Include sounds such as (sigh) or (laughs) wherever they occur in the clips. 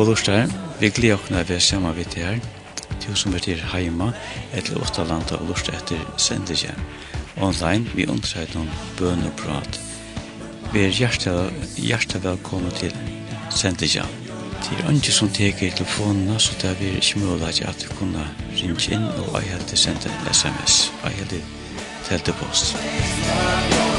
god lortar. Vi gleder oss når vi er sammen vidt her. Til som er til heima, etter åtta land og lortar etter sendingen. Online, vi undersøker noen bøn og prat. Vi er hjertelig velkommen til sendingen. Det er ikke som teker i telefonene, så det er ikke mulig at du kunne ringe inn og jeg heldig sendt en sms. Jeg heldig teltepost. Musikk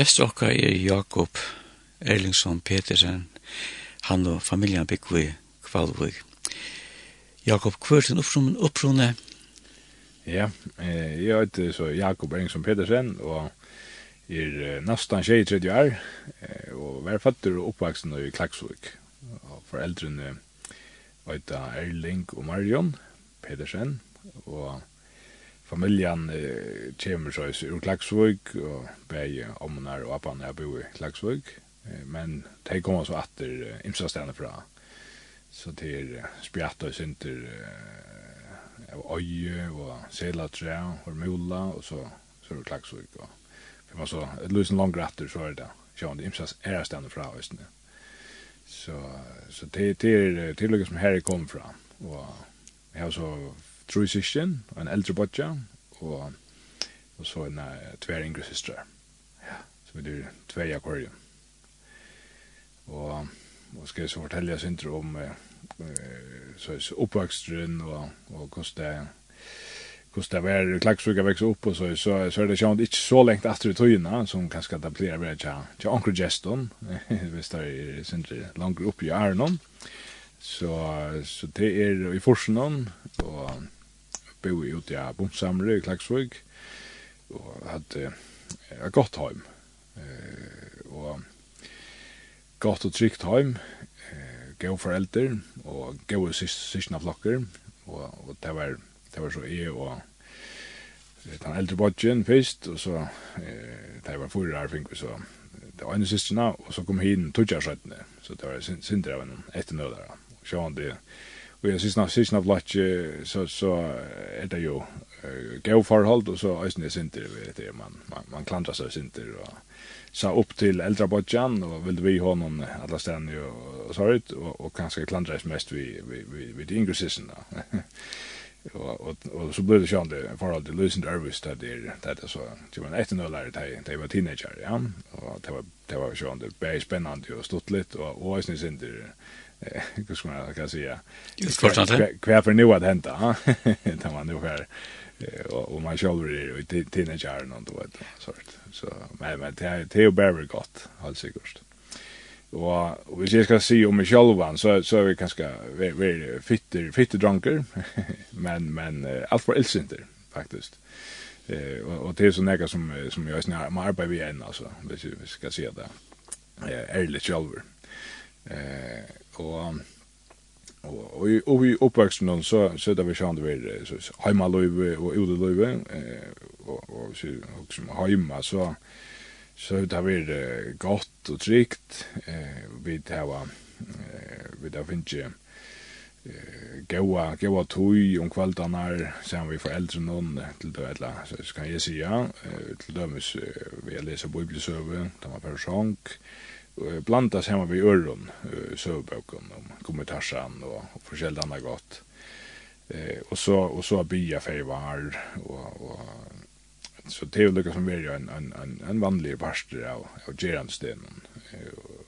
Gjest okka er Jakob Erlingsson Petersen, han og familjan byggvi Kvalvig. Jakob, hver sin upprunne? Ja, eh, jeg heter så Jakob Erlingsson Petersen, og er nesten 23 år, tredje og var fatter og oppvaksen i Klaksvik. Og foreldrene heter Erling og Marion Petersen, og familjan eh, kommer så ur Klagsvøk, og beg omnar og appan jeg bor i Klagsvøk, eh, men de kommer så atter eh, imsastene fra, så til eh, spjatt og synter eh, av øye og selatre og mula, og så, så ur Klagsvøk, og for man så, et en lang retter, så er det, sjående imsastene fra, østene. Så, så det, det, er lykkes som her er kommet fra, og jeg har så Troi syskjen, en eldre bodja, og, og så en uh, tver yngre systre. Ja. så vi er tver i akvarium. Og, og skal jeg så fortelle jeg ikke om uh, så er oppvakstren og, og hvordan det hvordan det var klagsuga vekst opp og så, så, så er det sjånt ikke så lengt etter i tøyene som kanskje det blir ved til, til anker gesten hvis (laughs) det er sindri langer opp i Arnon. så, så det er i forsen og bo ute av Bomsamre i Klagsvig, og hadde et godt heim. Og godt og trygt heim, gode foreldre, og gode sysna flokker, og, og det, var, det var så jeg og den eldre bodgen først, og så det var fyrir her, fikk vi så det var ene systerna, og så kom hin tutjarsøttene, så det var sindre av en og så det, og jeg synes nok sist av latje så så er det jo uh, gå forhold og så eisen det sinter vet det man man, man klandrar seg sinter og sa upp til äldre bodjan och vill vi ha någon alla stän ju och så ut och, och kanske klandras mest vi vi vi, vi yngre syssen då. och, och, så blev det sjön det för all det lösen där det där det så typ en ett noll det det var teenager ja och det var det var sjön det var spännande och stort lite och och sen sen det hur ska man kan säga kvar för nu att hända Det man nu här och man själv är ju teenager någon då vet sort. Så men men det är det är bara gott alltså gott och vi ska se om meg sjølvan, så, så är vi kanske vi, vi fitter, fitter drunker (laughs) men, men allt för ilsinter, faktiskt Eh, och och det är så näga som, som jag snar, må arbeide vi än alltså vi ska se det. Eh, ärligt sjølver. Eh, og og og og vi i uppväxten så så där vi sjön det vi så hemma löve och ute löve eh och och så också hemma så så där vi gott och tryggt eh vi det var eh vi där finns ju goa goa tui om kvällarna sen vi får äldre någon till då eller så ska jag säga till dömes vi läser bibelsöver där man för sjönk eh blanda saman vi öron sövboken om kommentarsan och, och forskjellt annat gott. Eh och så och så bya färvar och och så det är lika som vi en en en en vanlig pastor av av Gerandsten.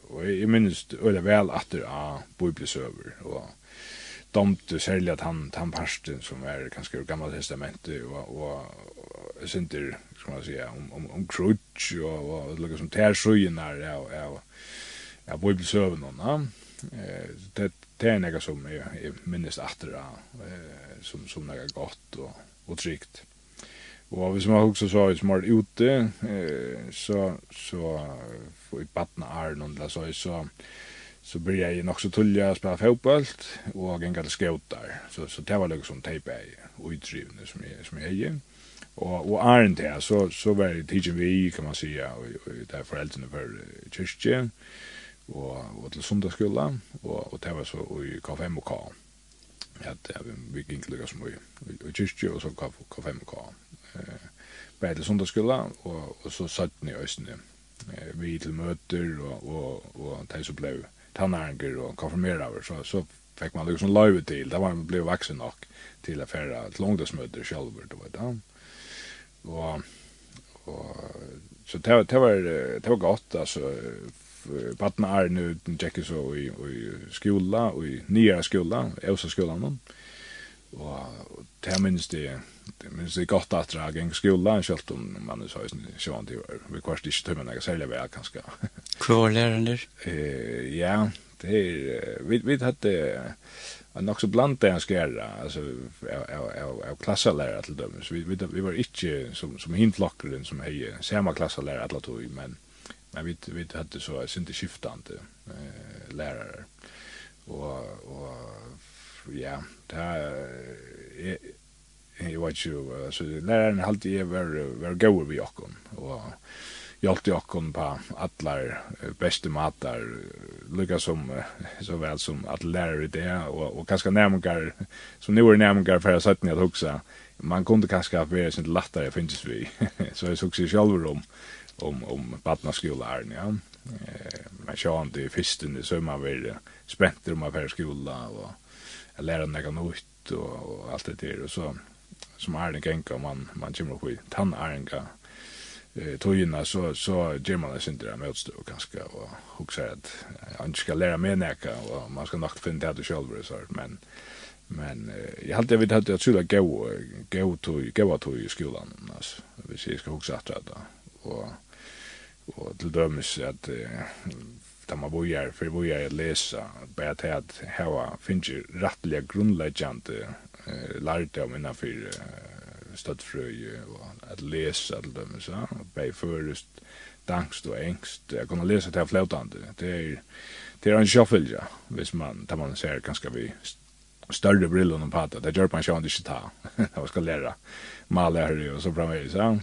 Och i minst öle väl att det är bibelsöver och domt särskilt att han han pastor som är ganska gamla testamentet och och synter ska man säga om om om crutch och och det som tärsjön där ja ja ja bibelsöven någon eh det det är något som är minst efter eh som som något gott och och tryggt vi som har också så er smart ute, eh, så, så får i barna är någon där så, så, så blir jag nog så tullig å spille fotballt og gjenga til skjøtar. Så, så det var liksom tejpa jeg utdrivende som är som är er og og Arnt här så så var det teaching vi kan man säga och där föräldrarna för kyrkje och og til sundagsskola och och det var så i K5 och K. Att vi gick lukka som i i kyrkje og så K5 och K. Eh på till sundagsskola och och så satt ni östen vi till möter och och och det så blev tannarger och konfirmerade så så fick man liksom live til det var man blev vuxen nog till affära til långdagsmöter själva det var det Og, og så det, var det, var, det var godt, altså, barna er nu den tjekkes og i, i skola, og i nyere skola, Elsa skola nå og det minst det, det minns det godt at dra gang skola, selv om man er så så til var, vi kvarst ikke tømmer jeg selv vei, kanskje. Hva var læreren der? Uh, ja, det er, vi, vi hadde, en också bland en skära alltså jag jag jag klasslärare till dem så vi vi, vi var inte som som hinflockaren som är samma klasslärare alla tog men men vi vi hade så synte skiftande eh, lärare och och ja där är jag vet ju så läraren alltid är var var goer vi och och hjälpte jag på allar bästa matar lika som så väl som att lära det och och kanske närmare som nu är närmare för att sätta ner att huxa man kunde kanske ha varit sin lättare finns vi (laughs) så jag såg sig själv om om om barnaskolan ja. Eh jag kör inte försten så man vill spänt om att skola och lära något nytt och allt det där och så som är det gänga man man kommer upp i tannarenka eh tojina så så ger man det inte där med utstå kanske och huxar att han ska lära mig näka och man ska nog finna det själv så men men jag hade vet hade jag skulle gå gå till gå till skolan alltså vi ser ska huxa att det och och till dömes att där man börjar för börjar läsa bättre att ha finns ju rättliga grundläggande lärde om innanför støttfrøye og at att läsa dem, så, og bei først dankst och engst. jag kommer läsa till fløtande. Det är det är en sjåfylja, hvis man, tar man ser ganska vi större brillene på det. Det gör man sjående ikke ta. jag (laughs) ska lära mala här och så framöver så.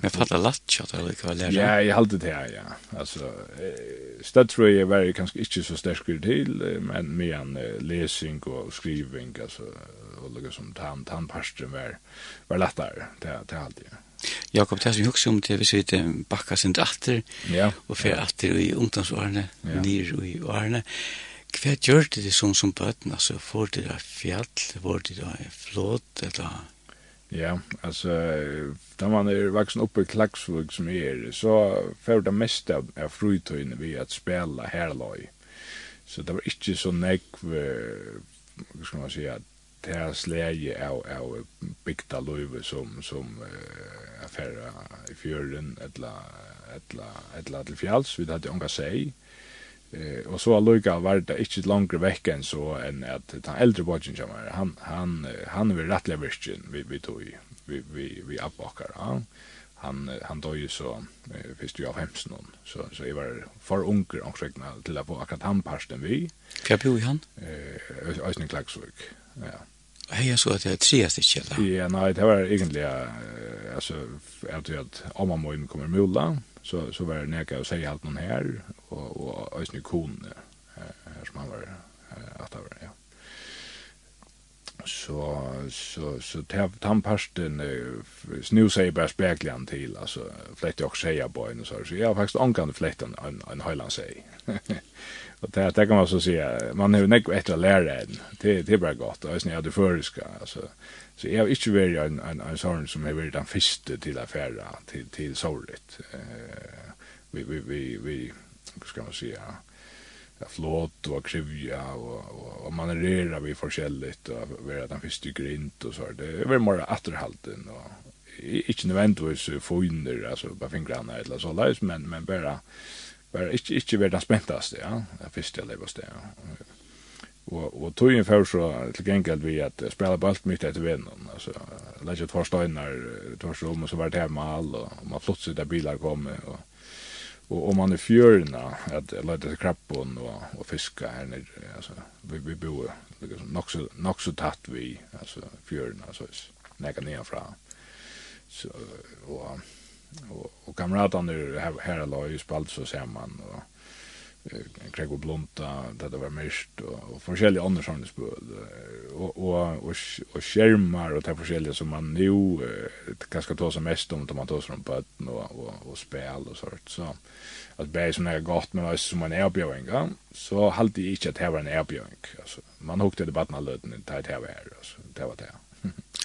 Men fattar lätt så det kan lära. Ja, jag håller det här ja. Alltså stödtröja är väl kanske inte så stark till men med en läsning och skrivning alltså och lukka som tan, tandparstren var, var lättare till allt det. Jakob, det er som hukse om til vi sier bakka sin datter ja. og fer atter i ungdomsårene, ja. nyr i årene. Hva gjør det som som bøtten? Altså, får det da fjall, får det da flåt, eller... Ja, altså, da man er vaksen oppe i Klagsvug som er, så får det mest av, av frutøyene vi at spela herløy. Så det var ikke så nekv, hva skal man si, at det er släget av, av bygda løyve som, som uh, affärer i fjøren, eller, eller, eller till fjalls, vi hadde unga seg. Eh, och så Luka var det inte längre veck än så än att den äldre bodgen som han, han, han är väl rättliga vi, vi tog, vi, vi, vi abbakar. Ja. Han, han då ju så, eh, finns ju av hemsen Så, så jag var för unger omkring till att få akkurat han parsten vi. Hva bor han? Eh, Ösning Klagsvik, ja. Hej, jag såg att jag tre stycken. Ja, nej, det var egentligen alltså att jag om man måste kommer mulla så så var det näka att säga allt någon här och och ösny kon här som han var att det var ja. Så så så tar parsten snu sig bara speglan till alltså fläkt jag säga boyn så så jag har faktiskt ankan fläkten en en höjlan sig. (laughs) Så det det kan man så säga man har nog ett att lära en, Det det är bara gott. Alltså när du förska alltså så jag inte vill en en en sån som har vill den första till affära till till sorgligt. Uh, vi vi vi vi ska man säga ja, flåt och krivja och, och, och manövrera vi forskjelligt och vara den första grint och så. Det är väl mer atterhalten och inte nödvändigtvis få in det alltså på fingrarna eller så där men men bara var ikke, ikke vært den spentaste, ja, den første jeg lever sted, ja. Og, og tog inn før så til gengæld vi at spela balt mye etter vennen, altså, lette tvær støyner, tvær rom, og så var det her med all, og man flott sitt der bilar kom, og, og om man er fjørna, at jeg lette til krabbon og, og fiska her nere, altså, vi, vi bo liksom, nok, så, nok så tatt vi, altså, fjørene, altså, nekka nedenfra. Så, og, och och kamraterna nu här här la ju spalt så ser man och Craig och Blomta det där var mest och forskjelliga andra sådana spel och och och och skärmar och det forskjelliga som man nu kanske tar som mest om man tar som på och och och spel och sånt. Så att bäj som är gott men också som man är på en så halt det inte att det var en erbjörn alltså man hukte debatten alldeles när det här var alltså det var det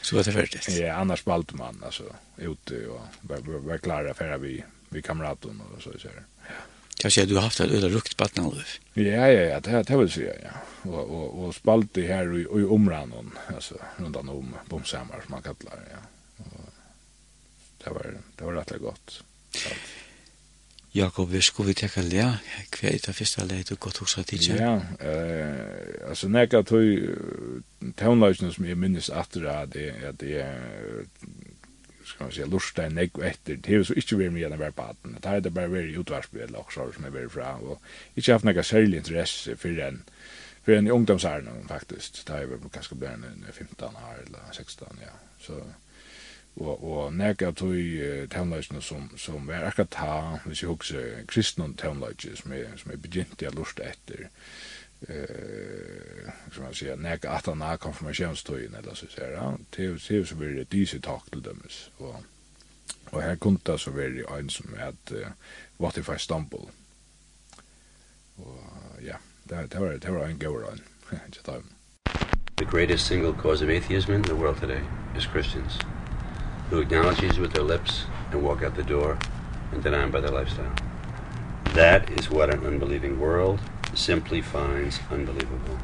Så var det färdigt. Ja, annars valde man alltså ute och var, var klara för att vi, vi kamraten och så vidare. Ja. Jag säger du har haft ett öra rukt på Ja, ja, ja, det här det vill säga, ja. Och, och, och spalt det här i, i omrannan, alltså runt om bomsämmar som man kallar, ja. Och det var, det var rätt gott. Jakob, vi skulle vi teka lea, hva er det første lea du godt hos at ikke? Ja, eh, altså nekka tog tøvnløsene som jeg minnes atter at jeg, at jeg skal man säga lusta en nek etter, det er så ikke vært mye enn hver baden, det er det bare vært i utvarsbjell og så som jeg vært fra, og ikke haft nekka særlig interesse for en, for en i ungdomsarna faktisk, det er jo kanskje bare en 15 år eller 16, ja, så... So, og og nærka tøy uh, tæmleikna sum sum var akkurat ta við hugsa kristnum tæmleiki sum er sum er begynt at lusta eftir eh sum man seir nærka at na konfirmasjonstøy eller so seir ja. Til til so við desse tak til dømis og og her kom ta so veri ein sum at uh, what if I stumble. Og ja det det var det var ein go run just time The greatest single cause of atheism in the world today is Christians who acknowledge Jesus with their lips and walk out the door and deny him by their lifestyle. That is what an unbelieving world simply finds unbelievable.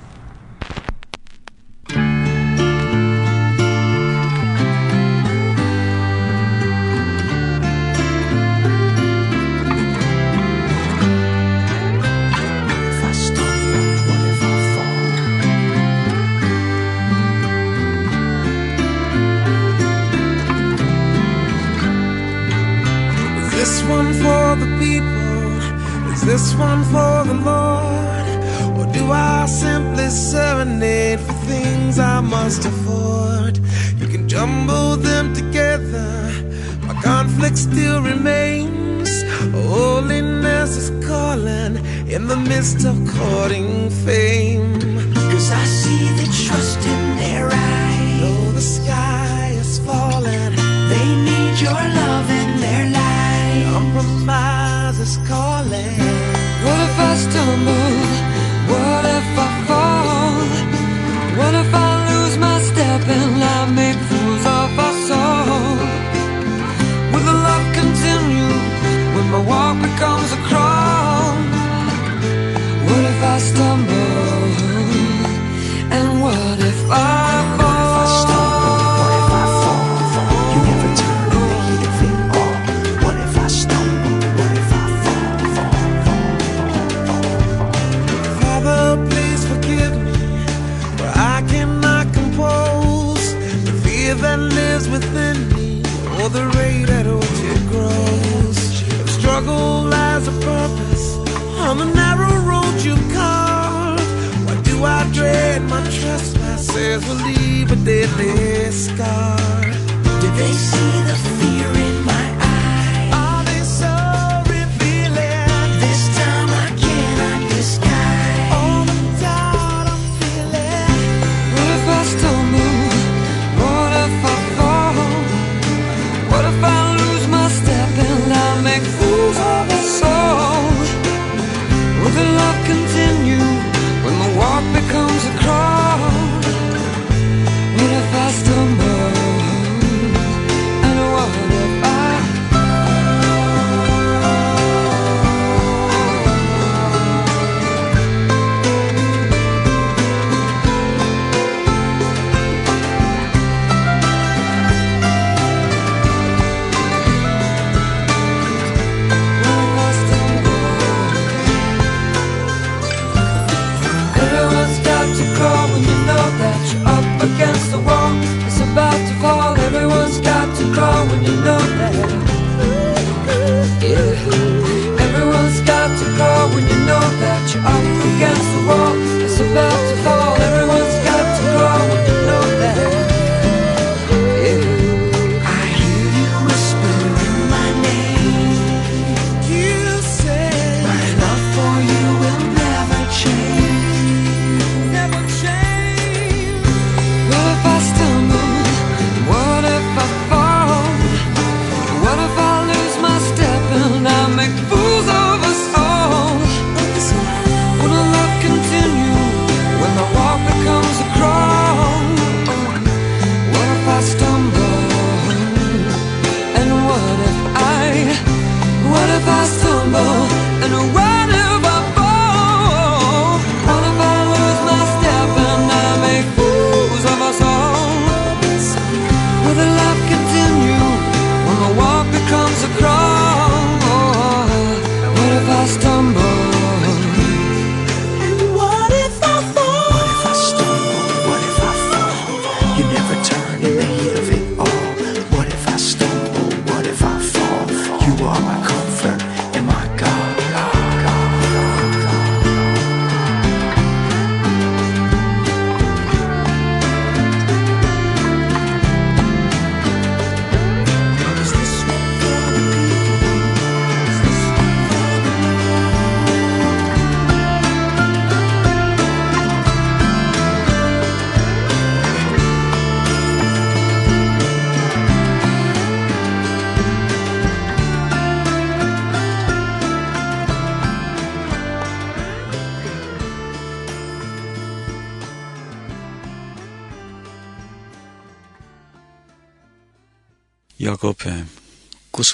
This one for the Lord. Or do I simply serenade For things I must afford? You can jumble them together. My conflict still remains. Holiness is calling In the midst of courting fame. Cause I see the trust in their eyes. Though the sky is falling They need your love in their life Compromise eyes is calling What if I stumble? What if I fall? What if I lose my step and I make fools of our all? Will the love continue when my walk becomes a crawl? What if I stumble? And what if I do I dread my trespasses. Will leave a deadly scar Did they see the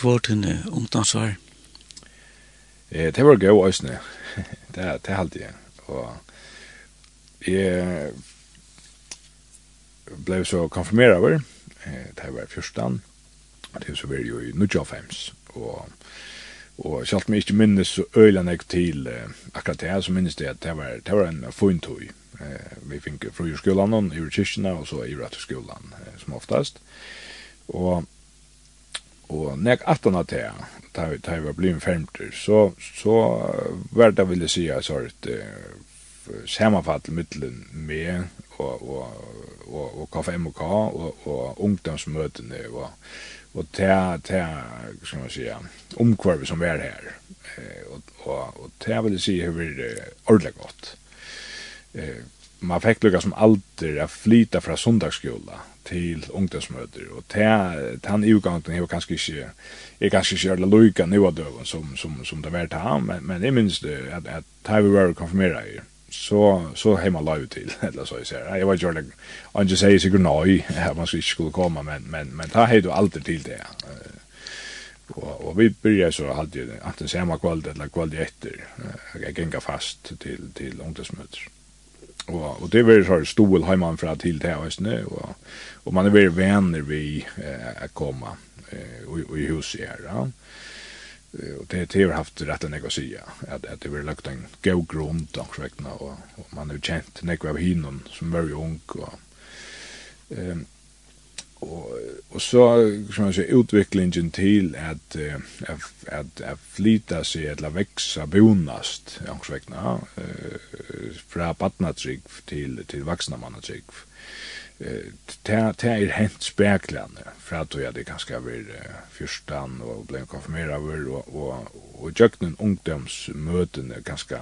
(laughs) var din uh, ungdomsvar? Eh, det var gøy øsne. det, det halte jeg. Og jeg ble så konfirmeret over. eh Det var fyrstan. Det så var jo i Nudjofhems. Og, og selv om jeg ikke minnes så øyla nek til akkurat det her, så minnes det at det var, det var en funntøy. Vi fikk fru i skolan, i kyrkina, og så i rett skolan, som oftast. Og nek atan at det, da jeg var blivet femter, så, så var det vil jeg si en sort uh, sammenfatt mittelen med og, og, og, og KFMK og, og ungdomsmøtene og, og ta, ta, skal man si, omkvarvet som er her. Eh, og, og, og ta vil jeg si, har vært ordentlig godt. Eh, man fikk lukka som alder a flyta fra sundagsskola til ungdomsmøter, og den utgangen er kanskje ikke, er kanskje ikke alle lukka nu av døven som, som, som det var ta, men, men jeg minns det at, at da vi (laughs) var konfirmera i, så, så heima la till til, eller så jeg ser, jeg var ikke ordentlig, han ikke sier sikkert nøy, at man ikke skulle komme, men, men, men da hei du alltid til det, og, og vi byrja så alltid, anten samme kvalitet eller kvalitet etter, jeg genga fast til, til ungdomsmøter och och det var så stol hemma för att till det här nu och och man är väl vänner vi eh, att komma eh, och, i hus här ja. och det det har haft rätt att säga att att det var lagt en go grund och så och, och man har känt några av hinnon som var ung och ehm og, og så som man säger utvecklingen till att att att, att flyta sig eller växa bonast angstväckna eh från barnatrygg till till vuxna mannatrygg eh ta ta är helt spärklande för att jag det ganska väl förstan och blev konfirmerad och och och jöknen ungdomsmöten ganska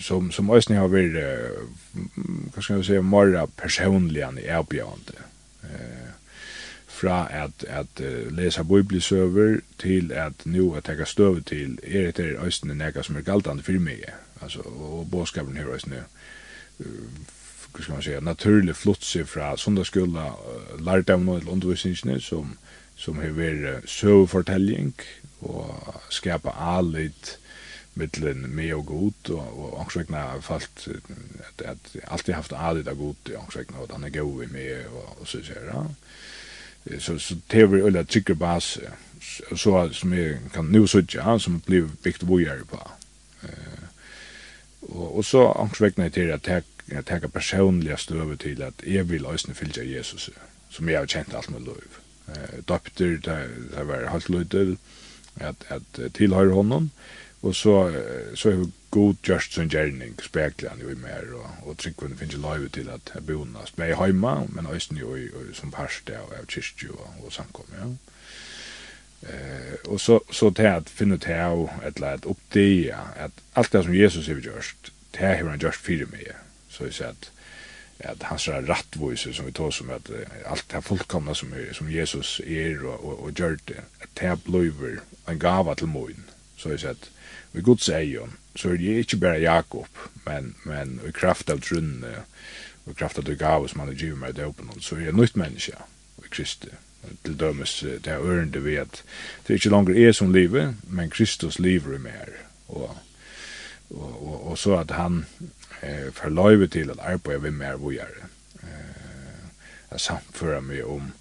som som ösning har varit kanske jag säga mera personligen i erbjudande eh, fra at, at uh, lesa bibelsøver til at nu at ta støv til er det er østene nega som er galtande for meg. Altså, og boskapen her østene, uh, skal man säga, naturlig flotsi fra sundagsskola, uh, lærte av noe undervisningene som, som har vært søvefortelling og skapa alit mittlen med och god och och också vegna fallt att att alltid haft adit av god och också vegna att han är god med och så så där. Så så teori eller tycker bas så som är kan nu så ja som blir byggt vojer på. Eh och och så också vegna till att jag tar personliga stöver til at jag vil ösna fylgja Jesus som jag har kjent alt med lov. Eh dopter det var helt lutet at att tillhör honom Og så, så er vi god just som gjerning, spekler jo i mer, og, og tryggvun finnes jo løyve til at jeg bonast med i heima, men også jo i, som parste og av kyrkju og, og samkom, ja. Eh, og så, så til at finne til av et eller annet oppdia, at alt det som Jesus har gjort det har han gjort fyrir meg, så jeg sier at at hans er rattvise som vi tar som at alt det fullkomna som, som Jesus er og, og, og gjør det, at det blir en gava til moin. Så jeg sier at i Guds eion, så er det ikke bare Jakob, men, men i kraft av trunne, og kraft av det gave som han er givet meg i døpen, så er jeg nytt menneske i Kristi. Til dømes det er ørende ved at det er ikke langer er som livet, men Kristus lever i mer. Og, og, og, og så at han eh, får løyve til at arbeid vi mer vågjere. Eh, jeg samfører meg om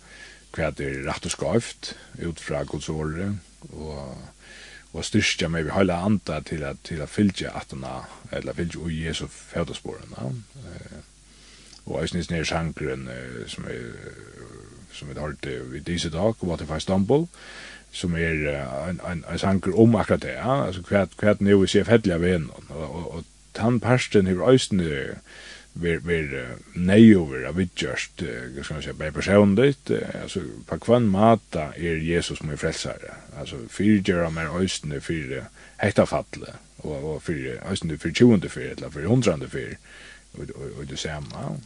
hva det er rett og skavt ut fra Guds året, og og styrkja meg vi heila anda til at til at fylgja atna eller fylgja og Jesu fædasporen eh og eisnis nær sjankren som er som vi har hørt i disse dag if i stumble som er en en en sanker om akkurat det ja. Altså kvært kvært nu vi ser fedliga ven og og han parsten hur eisini ver ver nei over av just eh ska man säga på personligt alltså på kvann mata är Jesus min frälsare alltså för gör mer östne för hetta fallet och och för östne för 20 för eller för 100 för och och det samma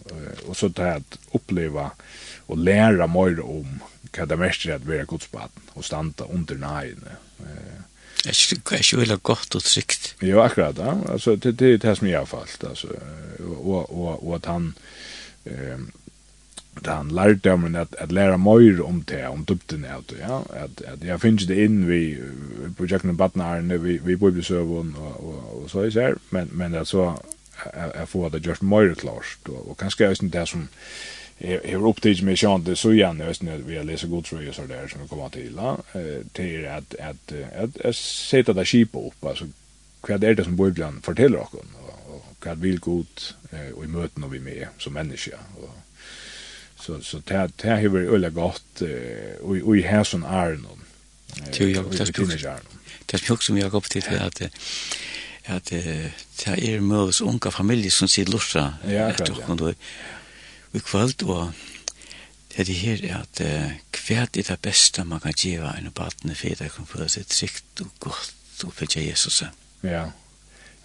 och så det att uppleva och lära mer om vad det mest är att vara Guds barn och standa under nejne eh. Det er ikke veldig godt og trygt. Jo, akkurat. Ja. Altså, det, det er det som jeg har falt. Altså, og, og, og at han... Eh, han lærte om at, at læra mer om det, om dybden av det, ja. At, at jeg finner det inn vi på projekten Batnarne, vi, vi bor i Søvån og, og, og så i det men, men at så jeg, får det gjort mer klart, og, og kanskje jeg det som har upptäckt mig sjön det så igen jag snö vi läser god tror jag så där som kommer till va till att att att att sätta det skip upp alltså vad är det som Bibeln fortäller oss och vad vill god och i möten och vi med som människa och så så det det har varit öle gott och och i här sån är någon till jag det spjut det spjut som jag upptäckt att att det är möjligt unga familjer som sitter lusta ja, att du. då i kvöld og det er her er at hva er det beste man kan gjøre en å badne for det kan føle seg trygt og godt og følge Jesus. Ja,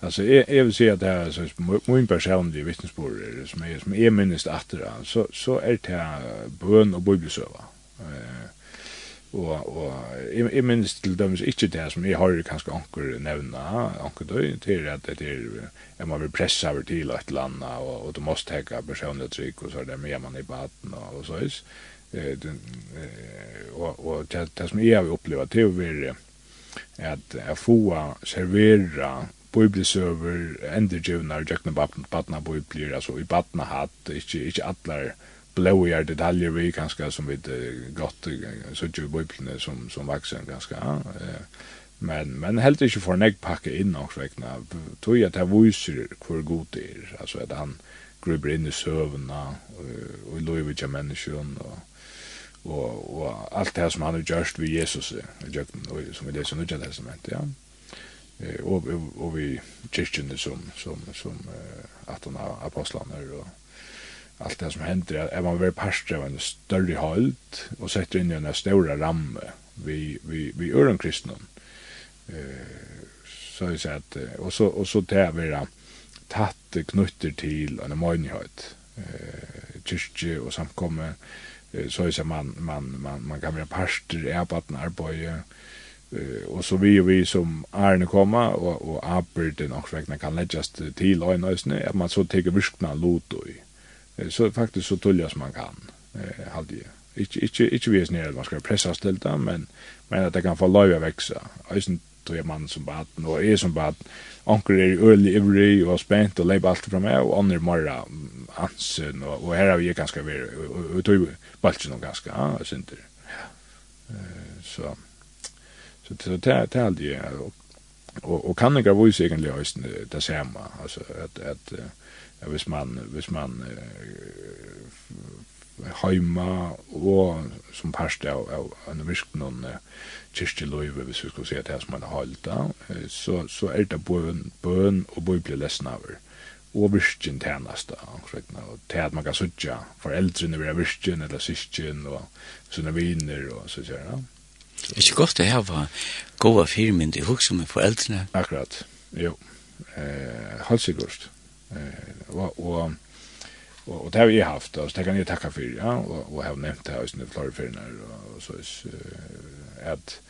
Alltså jag jag vill säga att det här så min personliga vittnesbörd som är som är minst efter så så är det här bön och bibelsöva. Eh og og i minst minns til dømes ikke det som jeg har kanskje anker nevna anker døy til at det er jeg må bli pressa over til et eller annet og, og du må teka personlig trygg og så er det med man i baden og, og så is. Eh, den, eh, og, og det, det som jeg har opplevd til å være at jeg får servera bibelsøver endergjøvnar jøkna batna biblir altså i batna hatt ikkje, ikkje atler blåar detaljer vi ganska som vi gott så ju bubblorna som som växer ganska eh. Men men helt inte för nägg packa in och räkna. Tror jag det visar hur god det är. Alltså att han gruber in i sövna och loviga människor och og og alt det som han har gjort vid Jesus jag som vi läser nu det som inte ja. Eh och och vi kyrkan som som som att han apostlarna och allt det som händer är man väl parst av en större halt och sätter in i en stora ramme vi vi vi är en kristen eh så är det att och så och så där vi då tatt knutter till en möjlighet eh kyrkje och samkomme så är man man man man kan vara pastor i abatten arbete eh och så vi vi som är komma och och arbetet och räkna kan läggas till och nästan att man så tar virkna lot och så faktiskt så tullas man kan eh hade ju inte inte inte vi är snälla man ska pressa till det men men att det kan få lov att växa ösen tror man som bad och är som bad onkel är early every och spänt och lägga allt fram här och andra morra ansen och och här har vi ganska vi och tog balchen och ganska ja inte eh så så det det det hade ju och och kan det gå visa egentligen ösen det samma alltså att att hvis man, hvis man heima og som parst av, av en virkelig noen kyrkjeløyve, hvis vi skulle se at det som man har holdt så, så er det bøn, bøn og bøyble lesna over. Og virkelig tjeneste, og til at man kan sutja foreldrene vil ha virkelig, eller syskjen, og sånne viner, og så sier det. Det er ikke godt å ha gode firmynd i hukse med foreldrene. Akkurat, jo. Eh, Halsikkert og, og Och och det har vi haft och så det kan jag tacka för ja och och har nämnt det här i flera förnar och så är att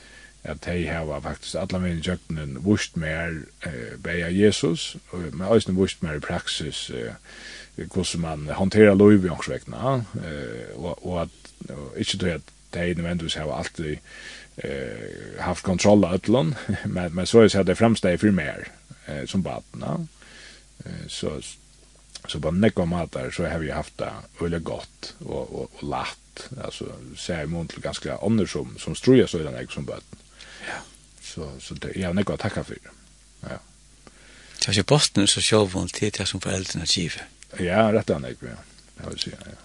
att de har faktiskt alla mina jöknen vurst mer eh bäja Jesus och med ösn vurst mer praxis eh hur som man hanterar lov i också vekna eh och och att inte det att de nödvändigtvis har alltid eh haft kontroll av ödlon (laughs) men men så är det framsteg för mer eh, som barn så så på nekva matar så har vi haft det veldig godt og, og, og latt. Alltså ser i mån til ganska ånder som, som struja så i den som bøten. Ja. Så, så det, jeg har nekva å takka for. Ja. Det er ikke bosten så sjåvån til det som foreldrene giver. Ja, rett er nekva, ja. Jeg vil si, ja.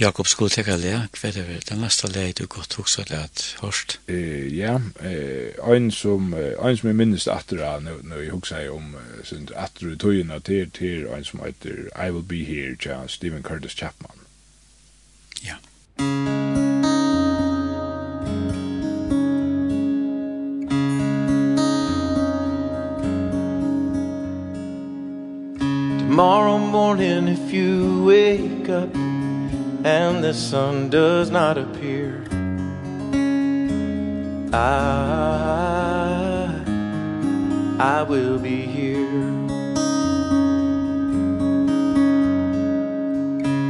Jakob skulle teka lea, hva er det? Den neste lea du godt hoksa lea at hørst? Uh, ja, uh, ein som, uh, ein som jeg minnes atter av, nu, nu jeg hoksa jeg om uh, sind, atter i tøyina til, til ein som heter I Will Be Here, tja, Stephen Curtis Chapman. Ja. Tomorrow morning if you wake up and the sun does not appear. I I will be here.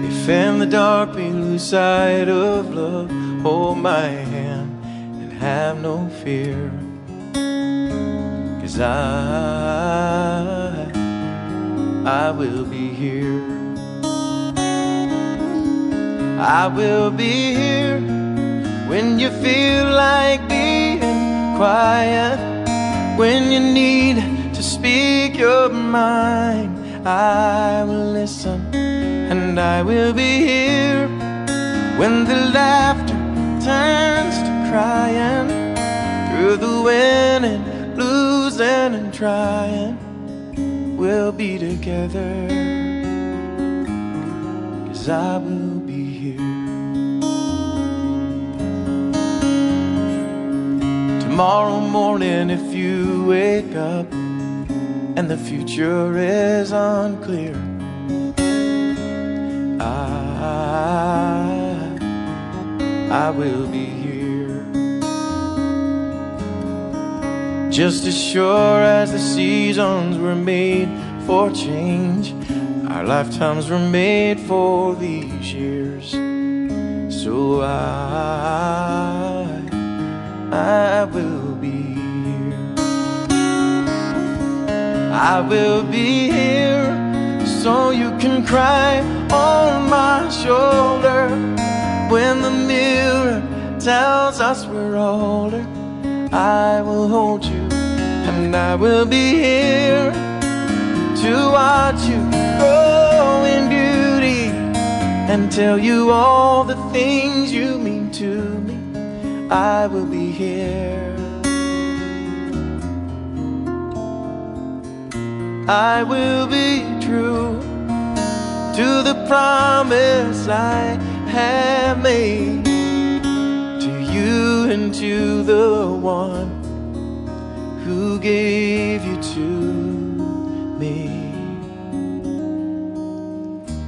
If in the dark we lose sight of love Hold my hand and have no fear. Cause I I will be here. I will be here when you feel like being quiet. When you need to speak your mind I will listen and I will be here when the laughter turns to crying. Through the winning losing and trying we'll be together. Cuz I will Tomorrow morning if you wake up And the future is unclear I, I will be here. Just as sure as the seasons were made for change Our lifetimes were made for these years. So I I will be here. I will be here So you can cry on my shoulder. When the mirror tells us we're older I will hold you And I will be here To watch you grow in beauty And tell you all the things you mean to me. I will be here. I will be true to the promise I have made to you and to the one who gave you to me.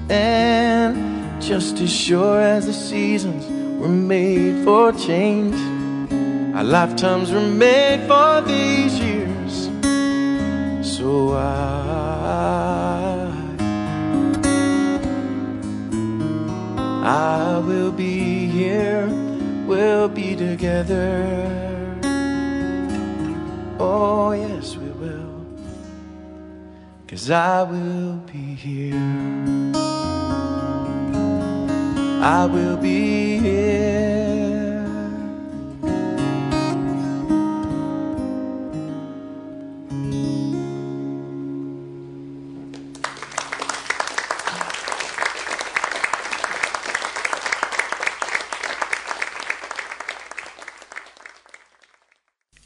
And just as sure as the seasons were made for change. Our lifetimes were made for these years. So I I will be here We'll be together. Oh yes we will. Cause I will be here. I will be here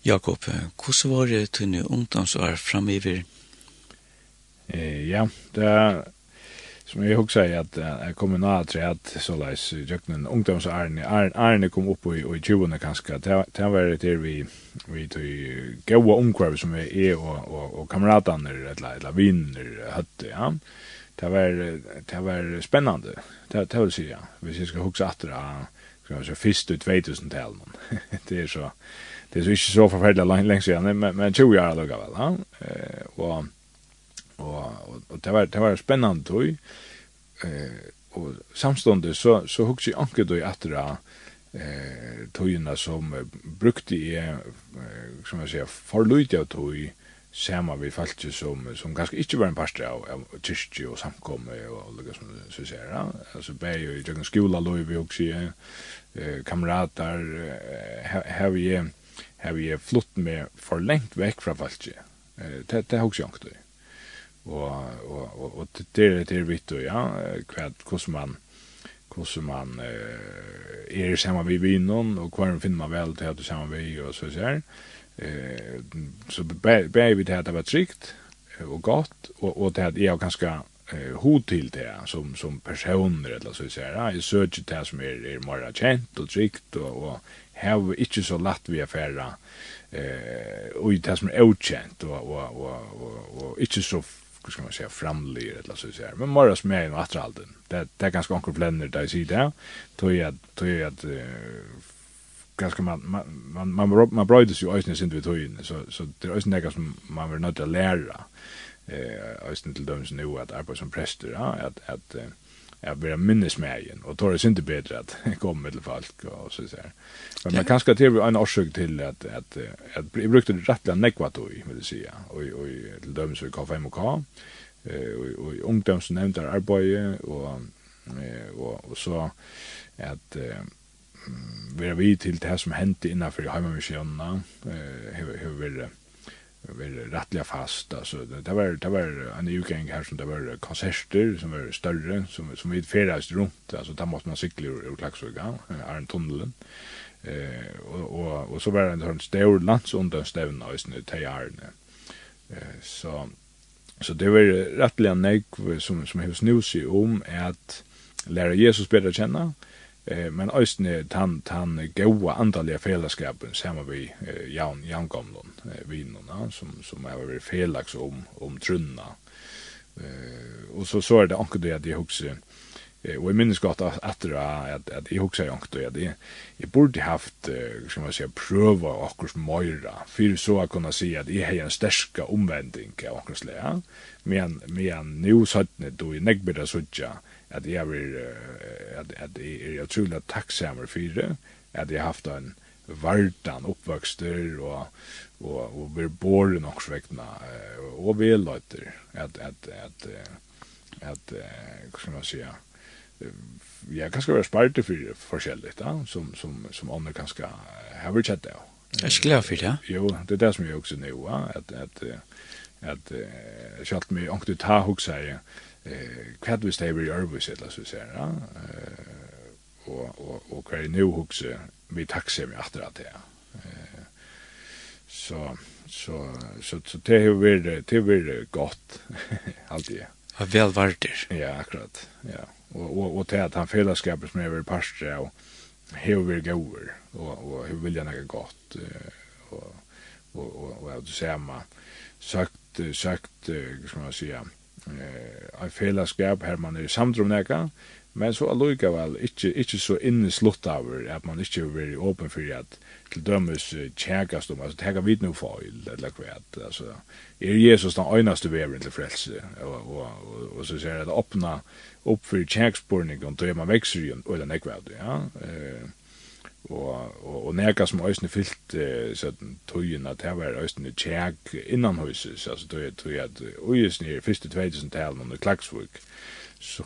Jakob, hvordan var det tunne ungdomsår framiver? Eh, ja, det som jag också säger att jag kommer nå tre att så läs jöknen ungdoms arne arne kom upp i i tjuvarna kanske det var det vi vi till goa omkvarv som är och och och kamrater eller eller vinner hade ja. Det var det var spännande det det vill säga vi ska huxa att det ska så först ut 2000-tal det är så det är så inte så förfärligt länge sedan men men 20 år lugga väl ja. Och Og, og, og det var, det var spennende tog, eh, og samstående så, så hukte jeg anker tog etter eh, togene som brukte jeg, som jeg sier, forløyde av tog, sama vi falki som, som ganske ikkje var en pastor av, av kyrkje og samkomme og lukka som så sier, ja. altså bei jo i jøgn skola lov vi også, eh, kamerater, hev jeg, hev jeg flutt med for lengt vekk fra falki, eh, det, det er også jankt det og og og, og det är det er vittu ja kvad kosu man kosu man eh, er sama vi vinnon og kvar finn man vel til at du sama vi og så eh så bæði við det var trygt og gott og og det er ganska eh hot til det som som personer eller så sjær i søkje det som er er meira kjent og och og og hava ikke så lett vi affæra eh og det som er okjent og og og og, og ikke så hur ska man säga framlir eller så säger men morras med en åter allt det det är ganska onkel blender där så där tror jag tror jag att ganska man man man man man brödes ju ösnes inte vid höjen så så det är ösnes som man vill nöta lära eh ösnes till dem som nu att arbeta som präster ja att att jag blir minnes med igen och tar det synte bättre att (laughs) komma med folk och så så här. Men man kanske till en orsak till att att att det brukte rätta nekvat då vill säga och och till döms vi kaffe och ka eh och ungdomsnämnd där arbete och och och så att vi är vi till det här som hände innanför hemmavisionerna eh hur hur vill var rättliga fast alltså det, det var det var en utgång här som det var konserter som var större som som vi färdades runt alltså där måste man cykla ur, ur Klaxvika är en tunneln eh och och och så var det en sån stor landsunderstävn alltså snö tejarne eh så så det var rättliga nek som som hus nu om att lära Jesus bättre känna eh eh men ösne tan han goa andaliga fällskapen samma vi eh, Jan Jan Gamlon eh, vinnarna som som är väl felax om om trunna. Eh och så så är det anke det det också eh och i minns gott att det att att jag också jag då det jag borde haft som man säger pröva och mera för så att kunna se att det är en starka omvändning av och så men men nu så att det då i nägbeda sådär at jeg er, at, at jeg er utrolig takksamer for det, at jeg har haft en vartan oppvøkster og, og, og blir båret nok svekna og veløyter at, at, at, at, hva skal man sige, jeg kan skal være sparte for forskjellig, da, som, som, som andre kan skal ha vært kjett av. Jeg er glad for det, Jo, det er det som jeg også nå, at, at, at, at, at, at, at, at, at, at, at, eh kvad vi stay very over said let's say ja og og og kvar nú hugsa við taxi við aftur at ja eh så så så så det har vi det vi gott alltid Ja väl varit ja akkurat ja och och och det att han fällskapet som är väl pastor och hur vill gå över och och hur vill jag något gott och och och och att säga man sagt sagt ska man säga eh en fellesskap her man er samdrum samtrum neka, men så alluga vel ikkje ikkje så inne slutt av at man ikkje er åpen for at til dømes tjekast om, altså tjekka vid noe feil, eller hva, altså, er Jesus den øynaste veveren til frelse, og, og, og, og så ser jeg at åpna opp for tjeksporning, og da er man vekser jo, eller nekva, ja, eh, og og, og nærka som øysne fylt eh, sånn tøyen at her var øysne tjæk innan huset altså tøy tøy at øysne i første 2000 talen under Klaksvik så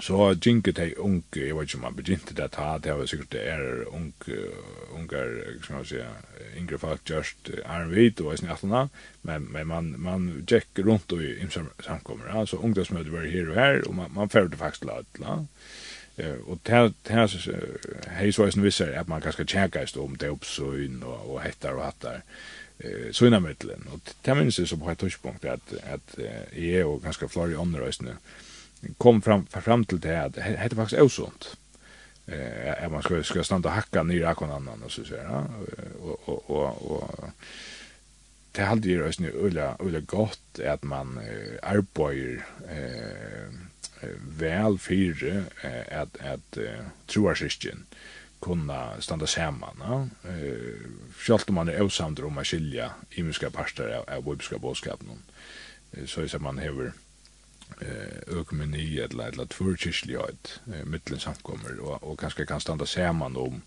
så jinke tei ung jeg vet ikke om man begynte det ta det var sikkert det er ung ungar skal man si yngre folk just er vit og øysne atna men men man man check rundt og i samkommer altså ungdomsmøte var her og her og man man ferdig faktisk lat la Eh och det her så eisen visst att man kanskje tjekkast om det dopsøyn och och hettar og hattar eh, søgnamiddelen. Og det minns jeg så på ett touchpunkt att att är och ganska flere i ånderøysene kom fram, fram till det att det heter faktiskt osunt Eh, är man ska skal stanna hacka hakka nyr akon annan och så så ja? och och och och det hade ju røysene ulla, ulla gott att man eh, eh, väl fyra at att troar syskon kunna standa saman, Ja? Eh, Självt om man er osamd om att skilja muska parter av, av bibelska bådskapen. Eh, så er det man hever eh, ökumeni eller, eller tvärkyrklighet eh, mittlen samkommer och, och kanske kan standa samman om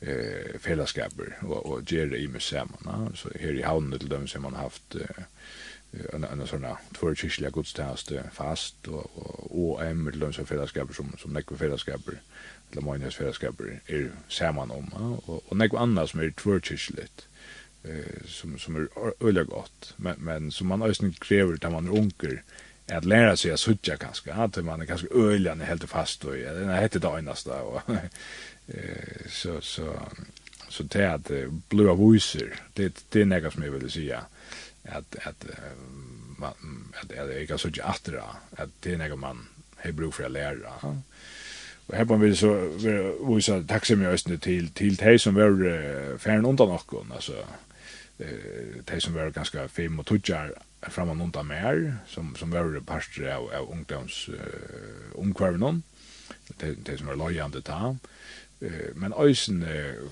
eh, fällskaper och, och göra imiska samman. Ja? Så här i havnen till dem som man haft eh, en en såna två kyrkliga gudstjänst fast och och en med lösa fällskaper som som näck fällskaper eller minus fällskaper är samman om och och näck annars som är tvåkyrkligt eh som som är öle gott. Men men som man ösn kräver där man onkel att lära sig att sucha kanske att man är kanske öljande helt fast och ja, den heter det endast och (laughs) eh så så så det att blue voiser det det är något som jag vill säga at at man at det är så jatra att det är någon man har bruk för att lära. Og her på vi så vise takksemje østene til, til de som var uh, færen undan altså uh, de som var ganske fem og tudjar fram og undan mer, som, som var pastor av, av ungdoms uh, omkvarvenon, de, de som var lojande ta, uh, men øysen uh,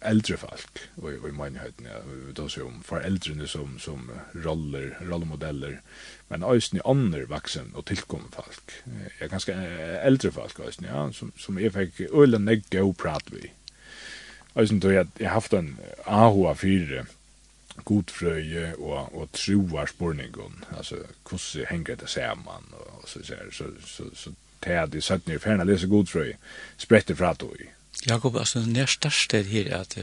äldre folk och i männigheten ja då så om föräldrene som som roller rollmodeller men ösn i andra vuxen och tillkomna folk jag ganska äldre folk ösn ja som som är fick ölen neg go prat vi ösn då jag jag haft en ahua fyra godfröje och och troarspårningen alltså hur hänger det samman och så så så så, så, så, så, så, så, så, så, god så, så, så, så, så, Jakob, altså, den er største her at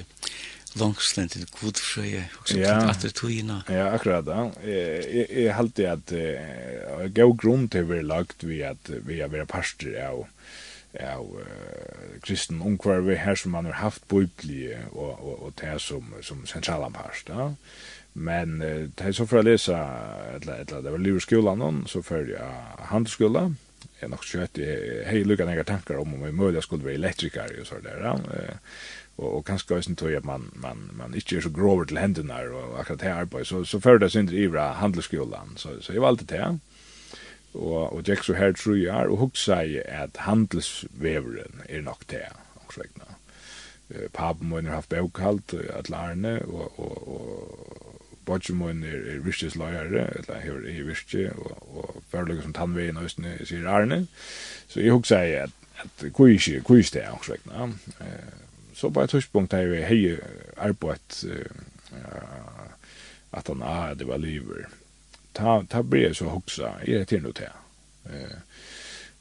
langslendt til godfrøye, og så ja. at det togina. Ja, akkurat da. Jeg, jeg, halte at uh, gav grunn til å være lagt ved at vi har vært parster av av uh, kristen omkvarve her som man har haft biblie og, og, og det som, som sentralamparst. Ja. Men uh, det er så for å lese, eller, eller, det var liv i skolan, så for jeg handelsskolan, är nog kött hej lucka några tankar om om vi möjligen skulle vara elektriker och så där och och kanske också tror jag man man man inte är så grover till händerna och akkurat här arbete så så för det synd ivra handelsskolan så så jag valde det och och Jack så här tror jag och hugg säger att handelsvävren är nog det också räkna. Eh Pablo har haft bokhalt att lära och och och bodgen min er, er virkjesløyere, eller hever i virkje, og, og føreløyga som tannveien og østene sier Arne. Så jeg hugsa jeg at, at koi ikke, koi ikke det er angstrekna. Så på et høyspunkt har jeg hei arbeid at han ah, det var lyver. Ta, ta ble jeg så hugsa, jeg er til noe til.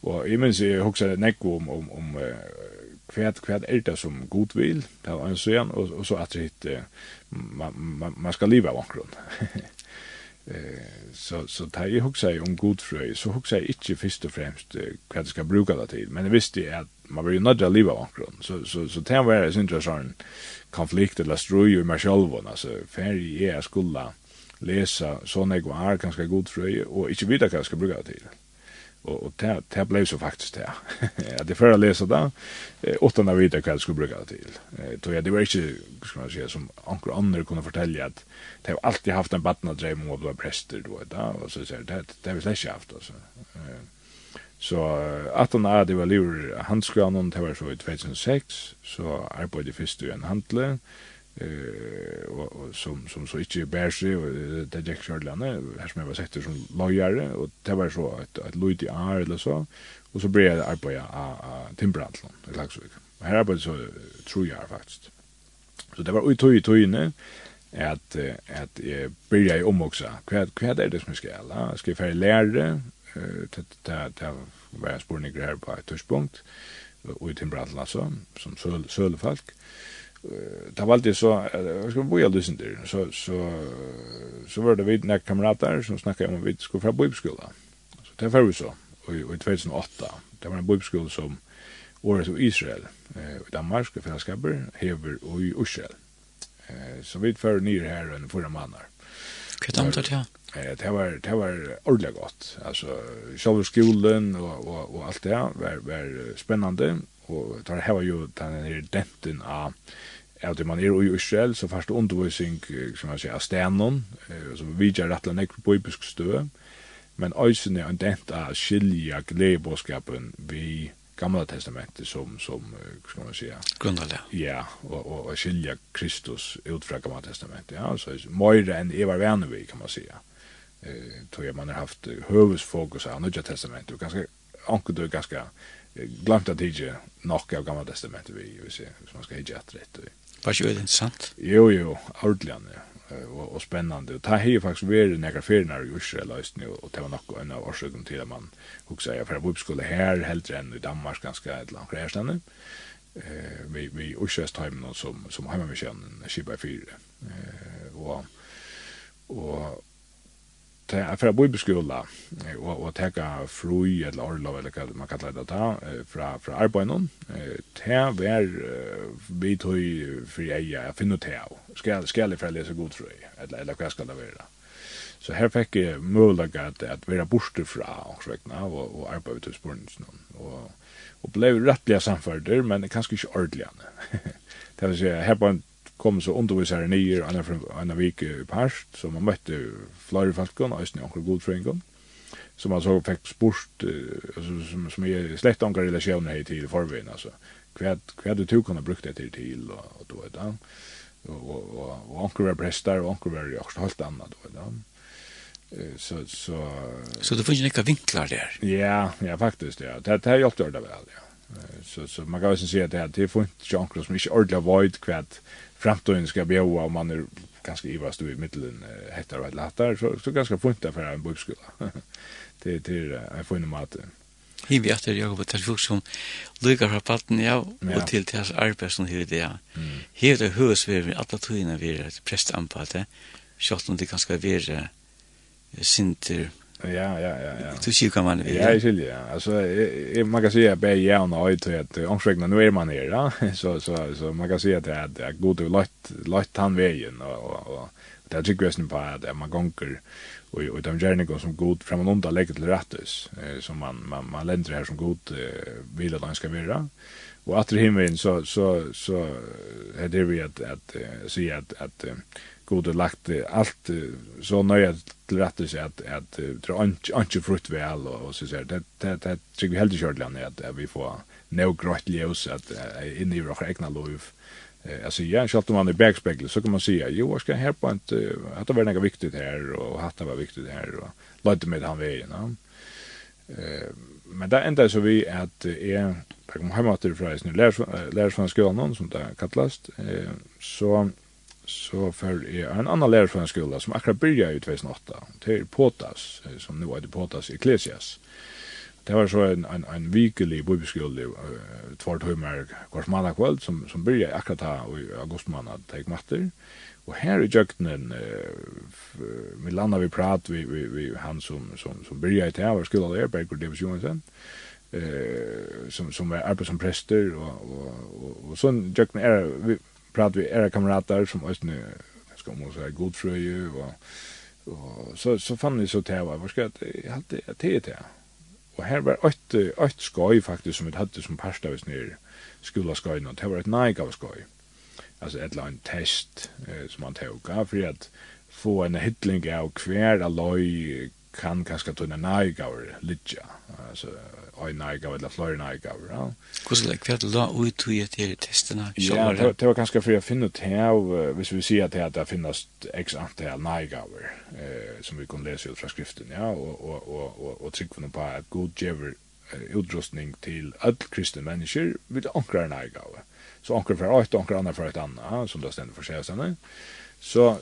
Og jeg minns jeg hugsa nekko om, om, om uh, hva, hva er det som god vil. Det var en søn og, og så at det uh, man, man, man ska leva av omkron. så så tar jag också om god frö så också jag inte först och främst vad det ska bruka det till men visst det att man vill ju nödda leva av grund så så så det var det inte sån konflikt eller stroj med själva alltså färg är skulle läsa såna går ganska god fröj och inte vita vad jag ska bruka det till og, og (laughs) det, det blev så faktisk det. at det förra läsa då. det, åttan av vite hva skulle bruka det til. Så jag det var inte ska man säga som ankor andra kunde fortälja att det har alltid haft en batten av om att bli präster då då och så sier det, det har vi slett haft, altså. Så at han er, det var livet handskrann, det var så i 2006, så arbeidde jeg først i en handle, eh och, som som så inte bär sig det det Jack landet här som jag var sett som lojare och det var så att att Lloyd i är eller så och så blev jag arbeta a Timbrantland i Laxvik. Här arbetade så tror jag faktiskt. Så det var ut tog tog inne att att jag började om också. Kvad kvad är det som ska alla ska för eh det det det var spårningar grej på ett tidspunkt och i Timbrantland så som söl sölfolk det var alltid så jag skulle bo i Lucinder så så så var det vid några kamrater som snackade om att vi skulle från bibelskola. Så det var vi så och i 2008. Det var en bibelskola som året i Israel eh i Danmark för fällskaper Hever och i Israel. Eh så vi för ner här en förra månader. Vad det ja? Eh det var det var ordentligt gott. Alltså själva skolan och och och allt det var var spännande og tar hava jo den her denten av at man er i Israel så først undervisning som man sier av stenen som gjør rett og slett biblisk stø men eisen er en dent av skilja gledebåskapen vi gamla testamentet som som ska man säga grundade. Ja, och och, och skilja Kristus ut från gamla testamentet. Ja, så mer än Eva Wernervi kan man säga. Eh tror jag man har haft huvudfokus av nya testamentet och ganska anker det ganska glemt at ikke nok av gamla testamentet vi, hvis man skal ikke etter det Var ikke veldig interessant? Jo, jo, ordentlig, ja. Og, og spennende. Og det har faktisk vært nekra ferier i Israel, og det var nok en av årsøkene til at man huksa, ja, för jeg bor her, heldre enn i Danmark, ganske et eller annet. Eh, vi, vi Israels någon som, som heimavisjonen, Kibai 4. Eh, og, og fra bibelskola og, og teka frui eller orlov eller hva man kallar det da fra, fra arbeten eh ta ver vi tog fri eia jeg finner te av. Skal, skal jeg fra lese god frui eller, eller hva skal det være? Så her fikk jeg mulig at, at vera borte fra årsvekna og, og arbeid til spørningsen og, og ble rettelig samferder men kanskje ikke ordelig (laughs) det vil si her på en kom så undervisare nyer anna från anna vik i Parst så man mötte flera falkon och snö onkel Goldfringen som så fick sport alltså som som är slett onkel relationer hit till förvin alltså kvad kvad du tog kunna brukt det till till och då vet han och och och onkel var prästar och onkel var också helt annat då vet han så så så det finns ju några vinklar där. Ja, ja faktiskt ja. Det här gjort det väl ja. Så så man kan ju se att det är fint John som mycket ordla void kvätt framtiden ska bjåa om man är ganska ivast i mitten mittlen hettar och lattar så så ganska fint där för en bokskola. det det är en fin mat. Hivi efter jag var till som lukar har patten ja och till deras arbete som hur det. Här det hus vi alla tiden vi är prästampat. Schott om det ganska vi är sinter Ja, ja, ja, ja. Du ser kan man det. Ja, jag ja. Alltså man kan säga att jag och nåt tror att omsvägna nu är man ner, ja. (laughs) Så så så man kan säga att det är god och lätt lätt han vägen och och det är ju grejen på att man gånger och och de gärna går som god fram och undan lägger till rättus eh som man man man länder här som god vill att han ska vara. Och att det himmeln så så så är det vi att att säga att att, att, att gode lagt allt så nöja till rätt att säga att att tror inte frukt väl och så säger det det det tycker vi helt kört land att vi får no grått ljus att in i våra egna liv alltså ja, skall ta man i backspegel så kan man säga jo jag ska här på att att det var något viktigt här och att det var viktigt här och låt med han vägen ja. Men det enda så vi att är jag kom hem att det förresten lärs lärs från skolan som det kallast så så för är en annan lärare från skolan som akkurat började i 2008. till är Potas, som nu heter Potas Ecclesias. Det var så en, en, en vikelig bibelskola uh, två timmar kvart måndag kväll, som, som började akkurat här i augusti månad, tag matter. Och här i Jöknen, uh, vi landar vi prat, vi, vi, vi, han som, som, som började i det här var där, Berger Davis Johansson eh som som är er som präster och och och, och sån Jöknen är prat vi era kamrater som ösne ska man säga god fröje och och så så fann vi så täva vad ska jag hade jag te och här var ett ett skoj faktiskt som vi hade som pasta vis ner skola skoj och det var ett nej av skoj alltså ett line test eh, som man tog av för att få en hyttling av kvar alloy kan kanskje tunne nærgaver litja alltså en nærgaver eller flere nærgaver. Ja. Hvordan er det da ut i at dere testene? Ja, det var ganske for å finne ut her, hvis vi sier at det finnes x antall nærgaver, eh, som vi kan lese ut fra skriften, ja, og, og, og, og, og tryggvende på at god gjever utrustning til alle kristne mennesker vid ankrar nærgave. Så ankrar for ett, ankrar annar for ett annet, som det stender for seg Så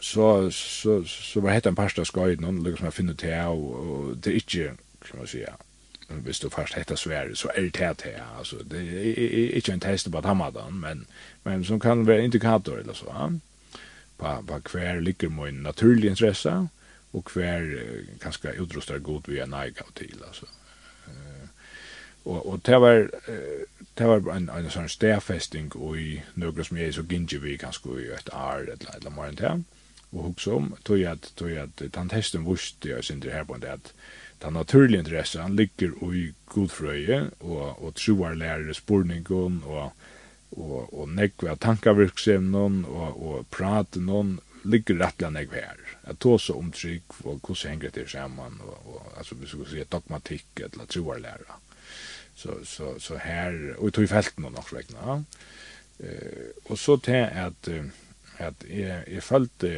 så, så, så var hette en parsta skøyden, og liksom jeg finner til, og, og det er ikke, kan man si, hvis du først hette Sverige, så er det til, altså, det er ikke en test på Hamadan, men, men som kan være indikator, eller så, ja? på, på hver ligger min naturlig interesse, og hver kanskje utrustar god er neigav til, altså. Og, og det var, det var en, en sånn stedfesting i noe som jeg så gynner vi kanskje i et år, eller, eller mer enn det og hugsa om, tog at, tog at den testen vurste jeg synder her på at den naturlige interessen ligger i godfrøye og, og troarlærere spurningen og, og, og nekve av tankavirksevnen og, og praten ligger rettelig nekve her. at tog om trygg og hvordan henger det sammen og, og altså, vi skulle si dogmatikk eller troarlærere. Så, så, så her, og i tog felten og nok vekna. eh og så til at uh, at jeg, jeg følte,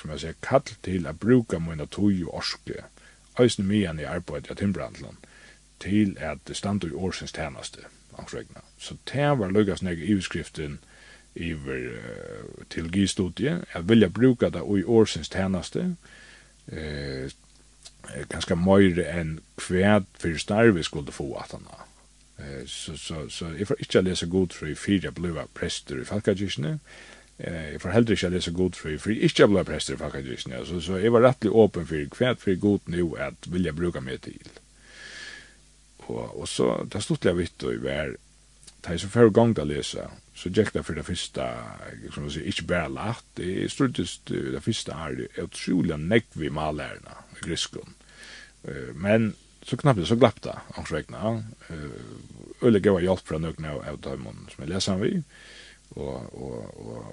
som jeg sier, kall til å bruke mine tog og orske, øyne mye i arbeid av Timbrandland, til at det stand i årsens tjeneste, angstregna. Så det var lukkast nek iverskriften iver uh, teologistudiet, at vilja bruka det i årsens tjeneste, eh, ganske møyre enn hver fyrir starve skulle få at han eh, så, så, så jeg får ikke lese god for i fire jeg prester i falkakirkene, eh jag får heller inte läsa god för för inte jag blev präster faktiskt nu så så jag var rättligt öppen för kvärt för god nu att vilja bruka mig till. Och och så där stod jag vitt och i vär det så för gång att läsa så gick det för det första som man säger inte bara lätt det är struttest det första är otroliga näck vi malärna i griskon. Eh, Men så knappt så glapp det Eh, Öle gå hjälp från några av dem som jag läser vi och och och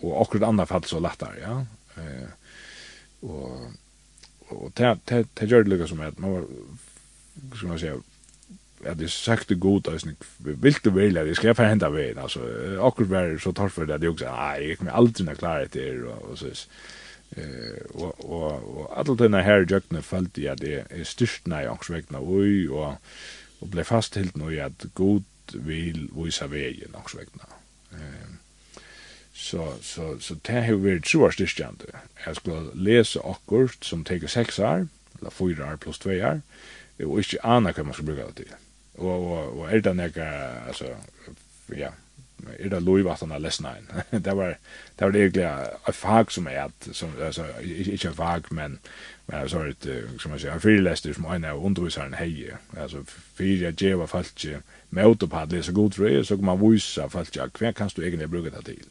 och akkurat andre fall så lättare ja. Eh och och det det det gör det lukar som att man var ska man säga att det sagt det gott alltså vill du välja det ska jag hända vägen alltså akkurat var så tar för det det också nej jag kommer aldrig att klara det och så eh och och och alla den här jökna fallt ja det är störst när jag också oj och och blev fast helt nu att god vill visa vägen också vägna Så, så, så det har varit vært troarstyrkjande. jag ska läsa akkurat som tar sex år, eller fyra år plus två år, och inte ana hva man ska bruka det til. Og, og, og er det nekka, altså, ja, er det Louis var såna läsna in. Det var det var egentlig egentligen fag som är att som altså, ikke ett fag men men så är det som man en friläster som en av undervisaren hei, altså, fyrir jeg var falsk med autopad lese god för så kan man vise falsk hva kan du egentlig bruke det til?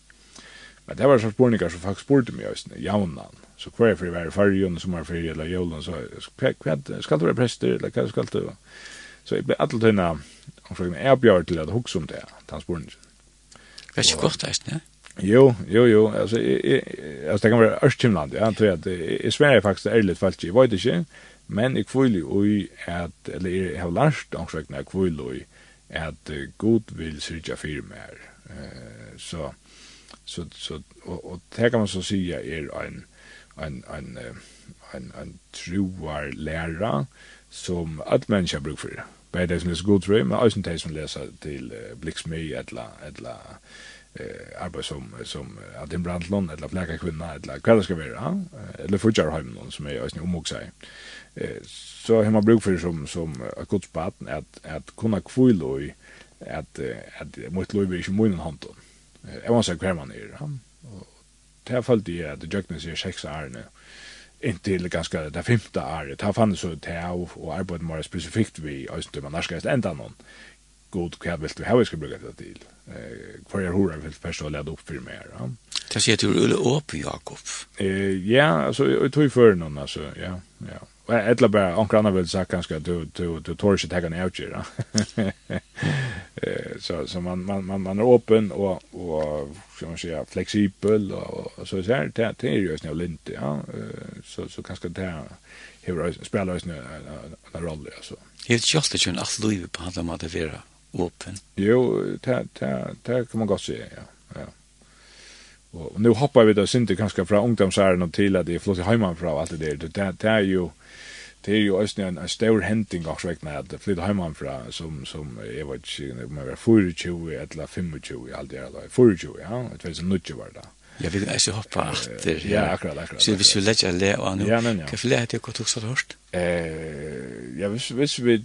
Men det var så spurningar som faktiskt spurte meg, just nu, jaunan. Så hva er for i hver fargen, fyrir eller jolen, så hva skal du være prester, eller hva skal du? Så jeg ble alle tøyna, og så jeg bjør til at hukse om det, den. Det er ikke godt, det ja. Jo, jo, jo. Altså, jeg, altså det kan være Ørstimland, ja. Tror jeg, at, jeg sverger faktisk ærligt falt Jeg vet ikke, men jeg kviler jo i at, eller jeg har lært omsøkene, jeg kviler jo i at god vil syrja fyrir mer. Så, så, så, og, og det kan man så si er en, en, en, en, en troar læra som alle mennesker bruker for det bare det som leser jeg, men også de som leser til uh, bliksmy, etla, eller uh, arbeid som som uh, Adin brandlon eller fläka kvinna eller hva det skal være, vara eller Fudjarheim, hem någon som är ösn om också eh så brukt for det som som uh, gott spart at, att kunna kvilo i uh, at mot lov er ikke munnen hånden. Uh, jeg må måste hver man er. han og det fallet det att jag knäs är sex ärne inntil ganske det femte året. Han fann så til og arbeidde mer spesifikt vi Øystein man norskast enda noen. God, hva vil du ha vi skal bruke det til? Hva er hore vil først å lede opp for mer? Ja. Det sier du, Ulle opp, Jakob. Ja, altså, jeg tog for noen, altså, ja, ja. Jag ätla bara onkel Anna vill säga kanske du du du tar sig tagga ner utgör. (laughs) Eh så så man man man man är öppen och och ska man säga flexibel och, och så så här det det är ju snäll inte ja så så kanske det här hur spelar ju en roll alltså. Helt just det ju en allt liv på handla man det vara öppen. Jo, det det det kan man gott se ja. Ja. Och nu hoppar vi då synte kanske från ungdomsåren till att det är flott hemma från allt det där. Det det är ju det er jo også en, en stor henting også vekk svekna at flytta heimanfra som, som jeg vet ikke, om jeg var 24 eller 25, alt det er 24, ja, 2019 var det. Ja, vi kan ikke hoppe etter. Ja, akkurat, akkurat. Så hvis vi legger le og annen, ja, men, ja. hva for le er det hva du har hørt? Ja, hvis, hvis vi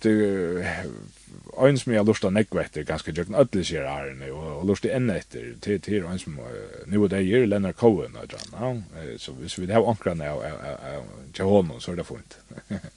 ein som jeg lustar nekva etter ganske jøkken ødelig sier ærene og, og lustar enn etter til, til ein som nu og det er Lennart Cohen og John, ja? så hvis vi har ankrene av, av, av, av, av, av, av, av, av, av,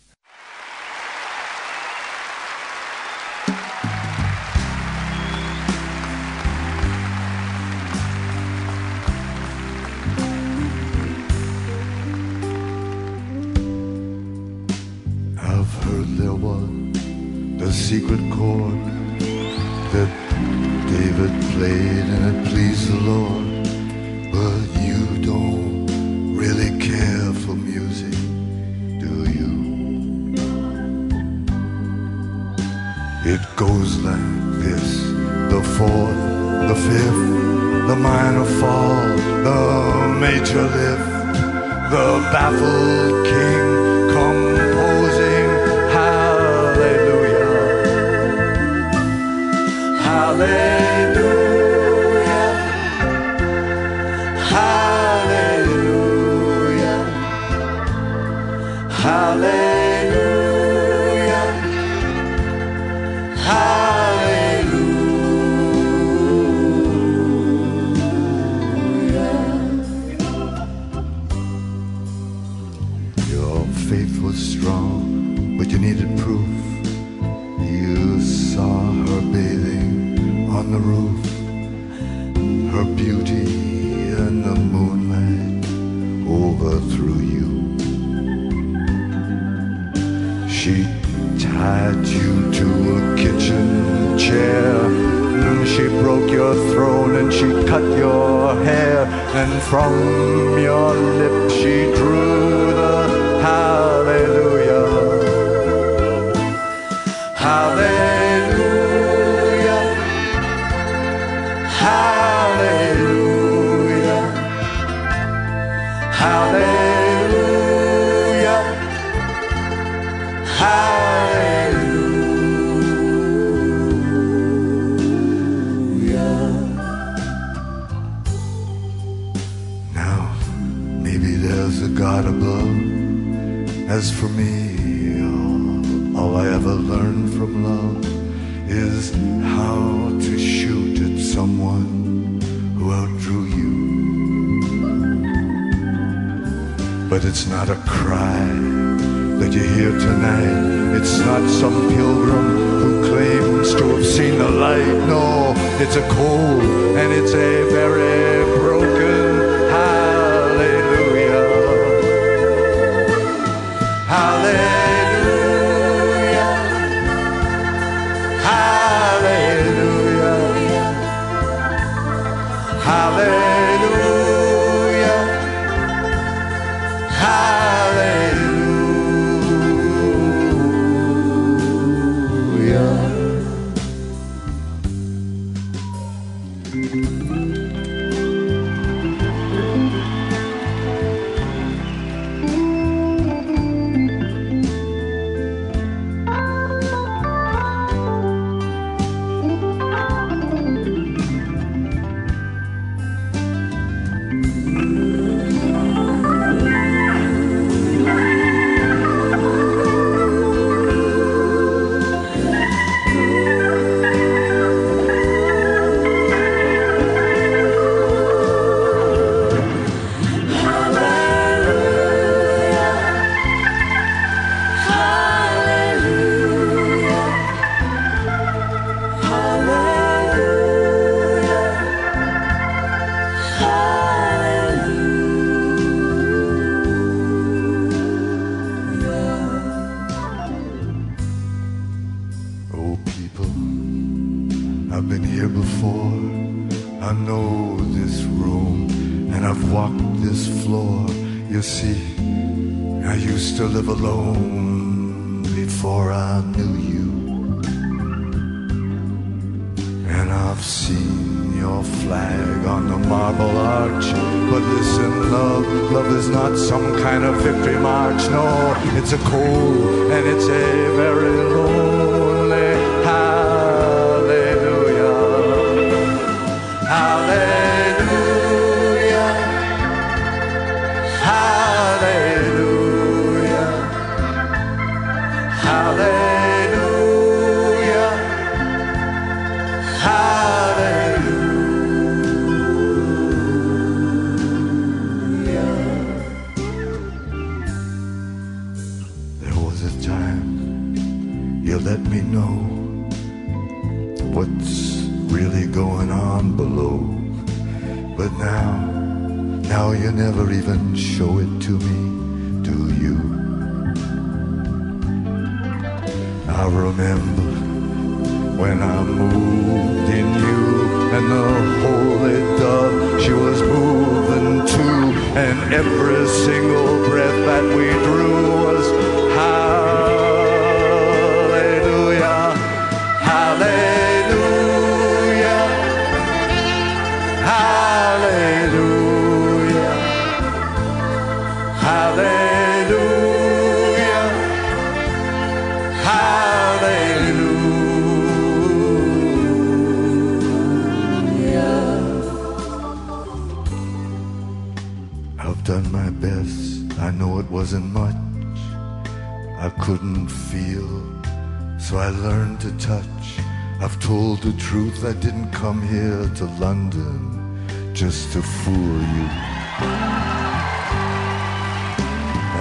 Cause I didn't come here to London Just to fool you.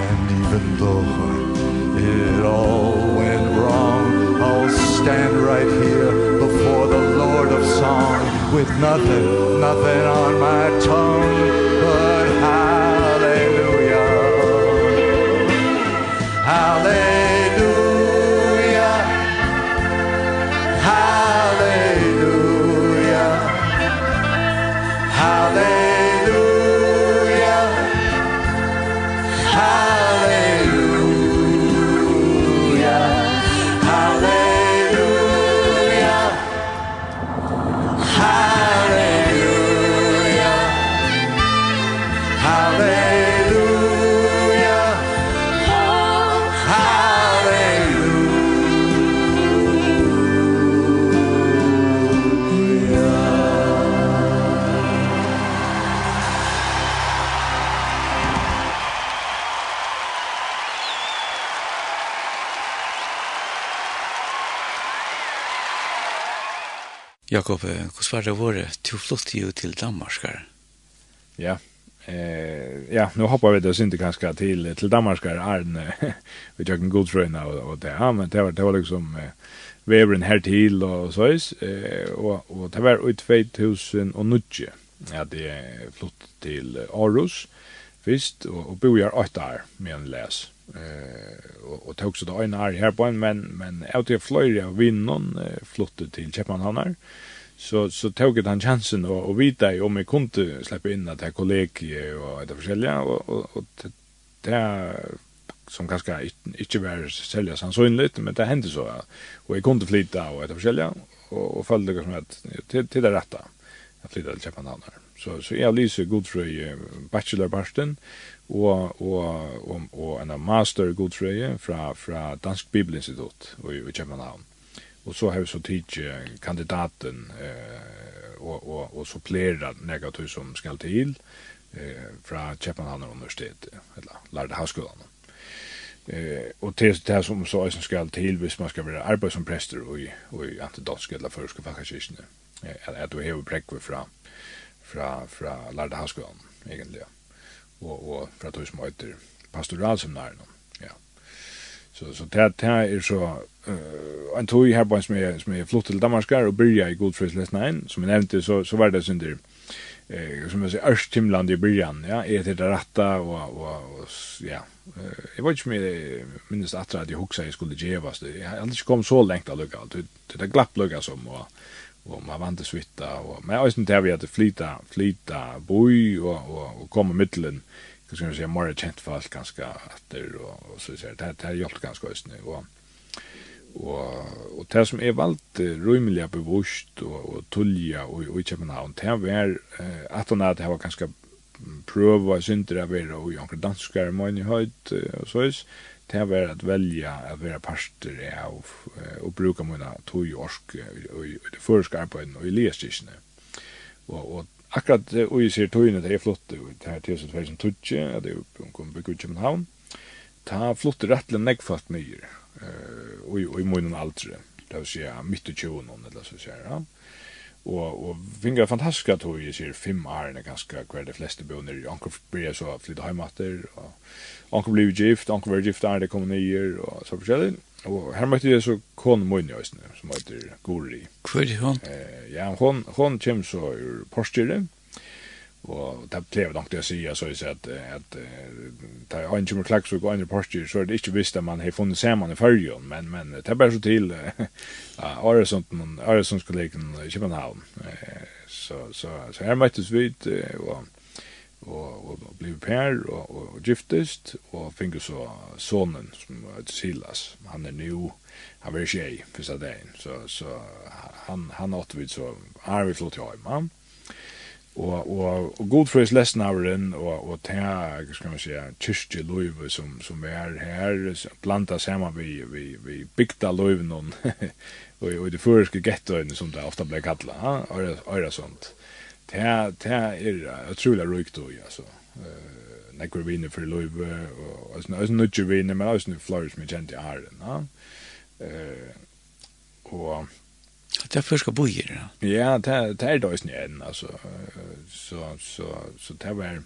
And even though it all went wrong I'll stand right here before the Lord of Song With nothing, nothing on my tongue. Jakob, hvordan var det våre? Du flyttet jo til Danmark her. Ja, eh, ja, nu hoppar vi då inte kanske till till Danmark Arne. vi tog en god train och, och det, ja, men det var, det var liksom eh, Webern här till och så is, eh, och, och det var ut 2009 ja, det flott till Aarhus först och, och bor jag åt där med en läs eh och, och tog så då en här på en men men ut i Florida vinnon eh, flottet till Köpenhamn så så tog jag den chansen och och vita om jag kunde släppa in att här kollegie och det försäljare och och, och det som kanske inte var sälja sannolikt men det hände så och jag kunde flytta och det försäljare och och följde det som att till till det rätta jag flyttade till Köpenhamn så så jag lyser god för bachelorparten och och och och en master god för från från Dansk Bibelinstitut och i Köpenhamn Och så har vi så tidigt kandidaten eh, och, och, och supplera negativ som skall till eh, från Köpenhamn universitet eller Lærde Havskolan. Eh, och det det som så som skall till hvis man ska vara arbeid som prester och i, och i antidansk eller førske fackakyrkan. Eh, at du har brekve från från från Lærde Havskolan egentligen. Och, och för att du som heter pastoralseminarium Så så det det är så eh en tog här på som är som är flott till Danmark och börja i Good last night som jag nämnde så så var det synder eh som jag säger Östtimland i början ja. Är det rätta och och ja. Jag vet inte mer minst att jag huxar jag skulle gevas det jag hade inte kom så långt att lucka det det glapp lucka som och och man vant att svitta och men jag syns det vi hade flyta flyta boy och och komma mittlen eh så ska jag säga mer kjent folk ganska etter, og, och så sier det, det har ganska ganske nu och og og det som er valgt rymliga bevust og og tulja og og i København det var väl at han at det var ganske prøva synder av vera og jonker danskar mann i høyt og så is det var at velja at vera parster av og bruka munna tog orsk og i det første arbeidet og i lestisene og og akkurat og jeg ser tøyene til jeg flott ut her til 2012, at jeg kom bygge ut København, ta flott rett til en nekfalt mye, og i munnen aldre, det vil si midt i tjøvnen, eller så sier han. Og, og vingar fantastiska tog jeg sier fem år årene ganske hver de fleste bøner. Anker ble så flyttet hjemme etter, og anker blir gift, anker blir gift der det kommer nyer, og så forskjellig. Og her møtte jeg så kone min i Østene, som heter Gori. Hvor er hun? Eh, ja, hun, hun kommer så ur Porsdyret, og det ble nok det å si, så jeg sier at, at da en kommer klagsvåg og andre Porsdyr, så er det ikke visst at man har funnet sammen i fargen, men, men det er bare så til (laughs) Øresundskollegen i København. Eh, så, så, så her møttes vi, og og, og blev pär og, og, og giftest og fick så sonen som heter Silas. Han er nu han var tjej första dagen så så han han åt vid så er vi flott hem. Ja. og og og god för lesson läsna avren og og ta skal man seia kyrkje löv som som er her planta samman vi vi vi bygda (laughs) og og och och det förska gettoen som det ofta blir kalla ha eller eller sånt det det är otroligt og ja alltså. Eh nekvar vinner för Löve och alltså alltså nu ju vinner men alltså nu Flores med gent i Ireland. Eh och Det är förska bojer. Ja, det det är då snäden så så så det var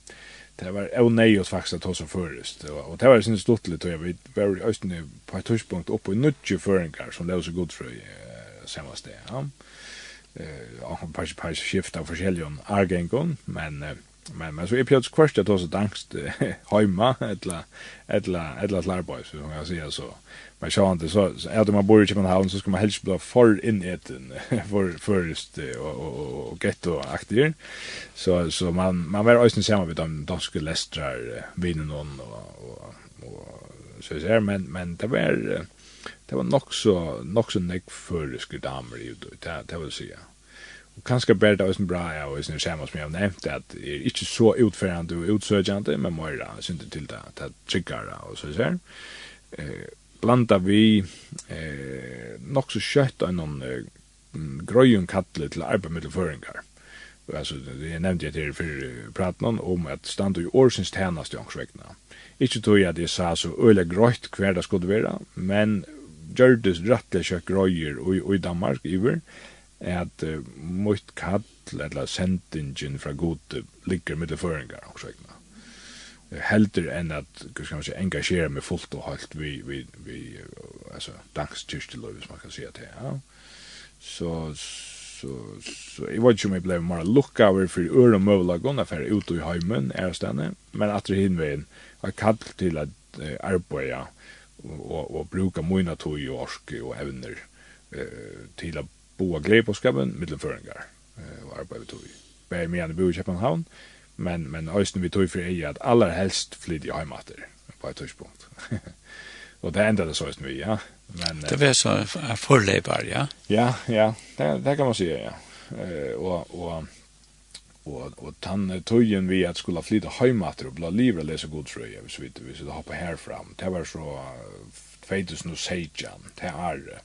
det var oh nei oss faktiskt att ta som förrest och det var sin stottligt och jag vet var östne på ett tidspunkt uppe i nutje föringar som låg så god för samma steg. Ja. Og hon par par skifta av forskjellige argengon men men men så är plötsligt kvart att så dankst hemma eller eller eller slarboy så som jag säger så. Men så inte så det man bor i Köpenhamn så ska man helst bli för in ett (laughs) för först och och och getto aktier så så man man var ösn samma med de danska lästrar vinen och och så är men men det var det var nok så, nok så nekk føreske damer i det, det vil si, ja. Og kanskje bare det var sånn bra, ja, og sånn skjermen som jeg har nevnt, at det er ikke så utførende og utsøkjende, men må jeg synte til det, det er tryggere og så ser Eh, blanda vi eh, nok så kjøtt av noen eh, grøyen kattle til arbeidmiddelføringer med det Alltså, jeg nevnte jeg til fyrir praten om at stand i årsins tjenest i ångsvekna. Ikke tog jeg at jeg sa så øyla grøyt hver det skulle være, men gjørdes rettelig kjøk røyer i, i Danmark iver, at uh, mot kall eller sendingen fra god ligger med det føringar og så ikke heldur enn at, hva skal man si, engasjera meg fullt og halt vi, vi, vi altså, dagskyrkjeløy, hvis man kan si det, ja. Så, så, så, jeg vet ikke om jeg ble mer lukka over for øre og møvelagene for ut i heimen, er stedet, men at det hinveien, har kall til at uh, arbeid, og, og bruka mina tog och orske og evner eh till att boa glede på skabben middelføringar eh och arbeta tog. Bär med att bo i Köpenhamn men men ösnen vi tog for er at aller helst flytta hem åter på et tøyspunkt. og det enda det så just vi, ja. Men det var så förlebar ja. Ja, ja. Det, det kan man si, ja. Eh og, og, og og tann tøyen vi at skulle flyta heimater og bla livra lesa god trøy hvis vi hvis vi hoppa her fram. Det var så 2016 det er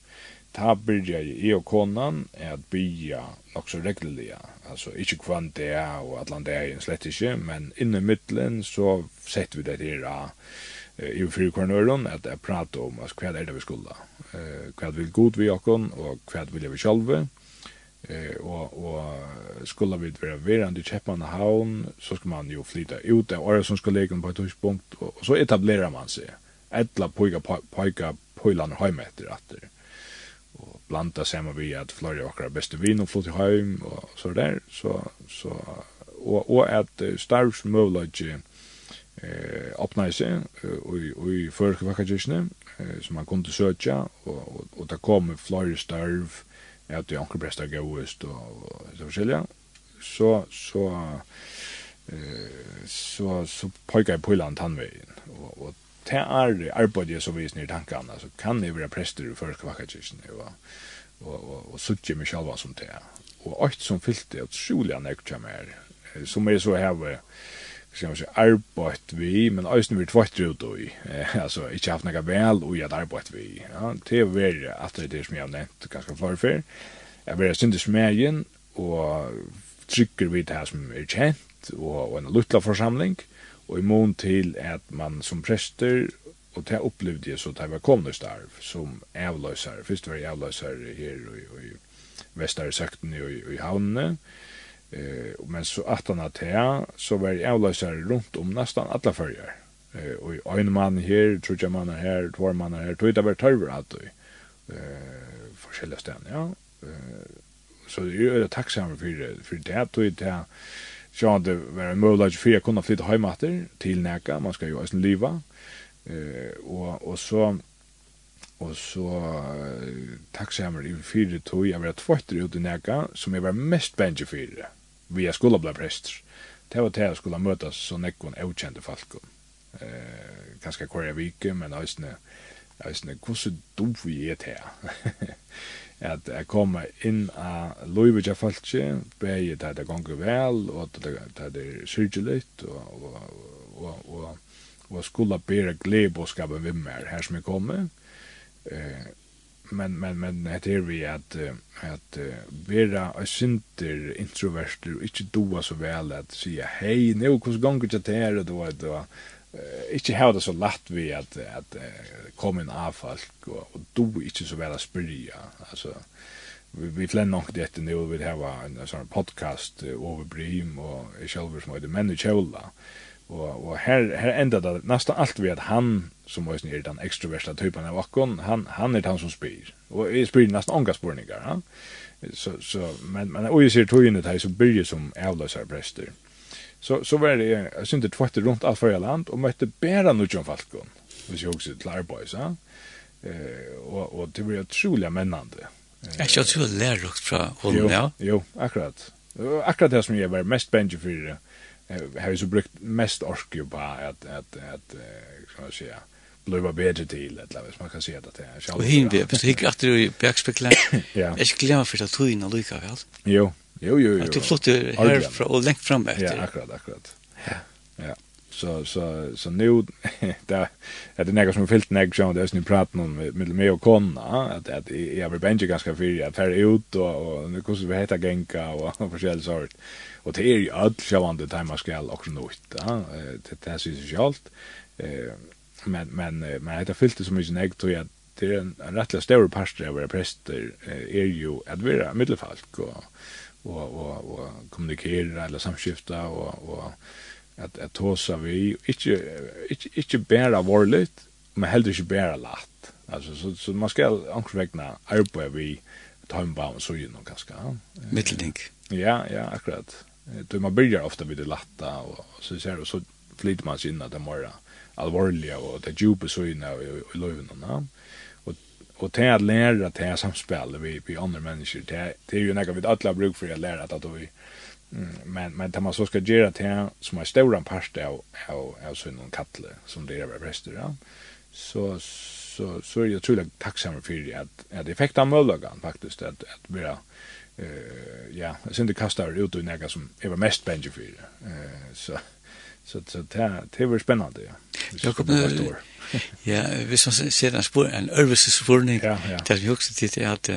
ta byrja i og konan er at bia nok så regulia altså ikkje kvant det er og atlan det er slett ikkje men inne middelen så sett vi det her i fyrkornøren at jeg prater om hva er det vi skulle hva vil god vi okkon og hva vil vi sjalve eh och och skulle vi vara verande i haun så ska man ju flytta ut av Öresund skal lägga på ett tidspunkt og så etablerar man sig etla poika poika poilan heimetter atter. Efter och blanda samman vi at Florida och våra bästa vin och flytta hem och så där så så och och att starvs möjlighet eh öppna og och i förkvackagisne som man kunde söka og och, och ta kom Florida starv at det er onkel brestar gauist og så forskjellige. så, så, så, så pojkar jeg pojlan tannveien, og, og det er arbeidet som viser ned tankene, så kan jeg være prester i første vakkakirken, og, og, og, og suttje meg selv som det. Og alt som fyllte, og trolig han ekkert som er, som er så her, skal man säga arbet vi men ösnen vi tvätt ut då i alltså inte haft några väl och jag arbet vi ja. Det är att det är som jag nämnt ganska förfär jag vill synda smärgen och trycker vi det här som är känt och, och en luttla församling och i mån till att man som präster och det upplevde jag så att jag var kommande starv som avlösare först var jag avlösare här och i, och i västare sökten i, i, i havnen Eh, men så att han att så var jag avlösare runt om nästan alla följer. Eh, och en man här, tror jag man här, två man här, tror jag var törver att eh forskjelliga ställen, ja. Eh, så det är tacksam för för det att det så så det var en möjlighet för att kunna flytta hem åter till Näka, man ska ju även liva. Eh och och så og så uh, takk seg hammer i fire tog, jeg var tvøytter ut i nega, som jeg var mest bengi fyrir vi (laughs) er skulle bli prester. Det var til jeg skulle møtes så nekkon avkjente folk. Eh, kanskje hver jeg vike, men eisne, eisne, hvordan du vi er til at jeg kommer inn av loivet av falkje, beie det det gonger vel, og det det er syrgelig, og, og, og, og, og skulle bere glede og skape vimmer her som jeg kommer. Eh, men men men det är vi att att vara a synter introverter och inte doa så väl att säga hej nu hur gånger jag det här då då inte ha det så lätt vi att att komma in av folk och, och do inte så väl att spyrja. Alltså vi vi flänner nog det nu vi vill ha en sån podcast över Brim och själva som heter Menno Chola Og, og her, her enda det nesten alt vi at han, som var er den extroverta typen av akkon, han, han er han som spyr. Og jeg spyr nesten ånga spurningar. Ja? Så, så, men, men og jeg ser det her så byrje som avløsar prester. Så, så var det, jeg synte tvarte rundt alt fyrir land, og møtte bæra John Falcon. hvis jeg også til boys, ja? Eh, og, og det var utrolig mennande. Jeg er ikke utrolig lærrukt fra Holm, ja? Jo, akkurat. Akkurat det som jeg var mest bengi fyrir, har ju så brukt mest ork ju på att att att kan man säga bliva bättre till eller vad man kan säga att det är själva. Och hin vi för hick att du backspekla. (clears throat) Ja. Jag skulle glömmer för att tuna lucka väl. Jo. Jo jo jo. Att du flyttar härifrån och längt fram efter. Ja, akkurat akkurat. Ja. Ja så så så nu där (laughs) är det några som fyllt nägg så det är snu prat någon med med mig och konna att att jag vill bänka ganska för att färra ut och och nu kostar vi heta genka och och sort. Och det är ju all sjövande tajma skall också nåt ja det det är ju allt eh men men men det fyllt så mycket nägg tror jag det är en, en rättliga större pastor av präster är ju att vara middelfalk och och och och kommunicera eller samskifta och och at at tosa vi inte inte inte bära varligt men heller inte bära lätt alltså så så man ska ankvägna arbeta vi timebound så ju någon ganska mittelding ja ja akkurat. Du man börjar ofta vid det lätta och så ser du så flyter man sig in att det mera allvarliga och det djupa så in i löven och och det att lära det här samspelet vi vi andra människor det det är ju något vi alla bruk för att lära att vi Men men det man så ska göra till som är stora part av av av sån någon kattle som det är bästa ja. Så så så är jag tror tacksam för att att effekten möjligen faktiskt att att bli eh ja, jag synd det kastar ut och näga som är mest bänge för. Eh så så så det det var spännande ja. Jakob (laughs) Ja, vi som ser en spår en örvis spårning. Ja, ja. Det är ju också det att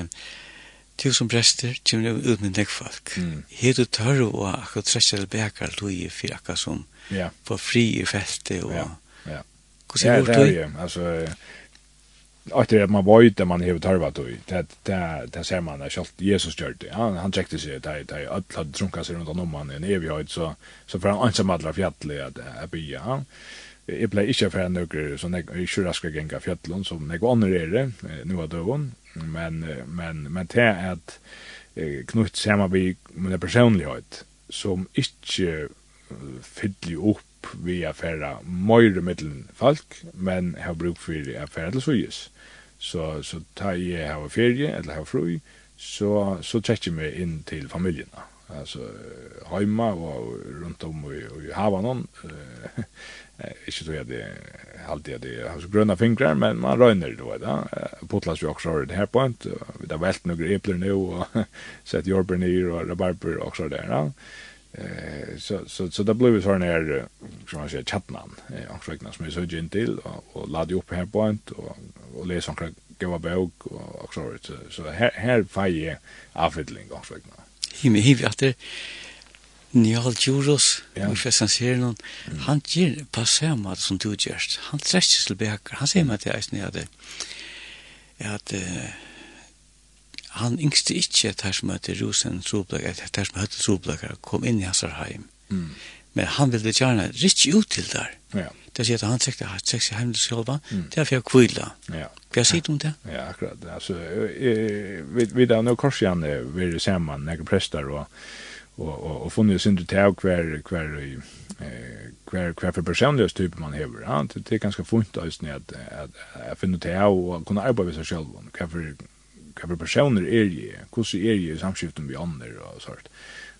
Du som prester, kommer det ut med nekk folk. Mm. Her du tør å akkurat tresse eller du loje for akkurat som ja. på fri i feltet. Og, yeah. Yeah. Ja, det er jo, altså, Efter att man vet ute man har tarvat och det det det ser man att Jesus gjorde det. Han han checkade sig där där alla hade drunkat sig runt om han en evighet så så för han ensam alla fjälle att det bya. Han ble ikke for en nøkker, så när ikke raskere gänga fjällen som jeg andra är det nu var då men men men det är att knutt samma vi med personlighet som inte fyller upp vi affära mer mellan folk men har bruk för affärer til sojus så så tar jag har ferie eller har fru så så checkar vi in till familjen då alltså hemma och runt om i i Havanon. Eh (laughs) inte tror det alltid det har så gröna fingrar men man rönner då va? Potlas ju också det här point vi har vält några äpplen nu och (laughs) sett jordbär ner och rabarber också där ja eh så så så det blev så när som man säger chatnan och räkna som så gin till och ladda upp här point och och läsa några gåva bok och också så här här fejer avfyllning också räkna himme hivi at det Njal Djuros, ja. vi festan ser noen, han gir på passema som du gjørst, han trekker til beker, han sier meg til eisen at, at uh, han yngste ikke at her som heter Rosen Troblager, at her som heter Troblager kom inn i hans heim. Mm men han ville gjerne riktig ut til der. Ja. Det sier at han sikkert har sex hem till sjølva, mm. det er for jeg kvila. Ja. Hva sier du om det? Ja, akkurat. eh vi, vi da nå korsjan vi er sammen, jeg och och och og, og, og funnet kvar kvar i eh kvar kvar för personliga typ man har Ja? Det, det ganska fint att også, att att at finne til av kunna arbeta arbeide själv sjølva, kvar for personer är ju hur er jeg samskiften vi andra och sånt.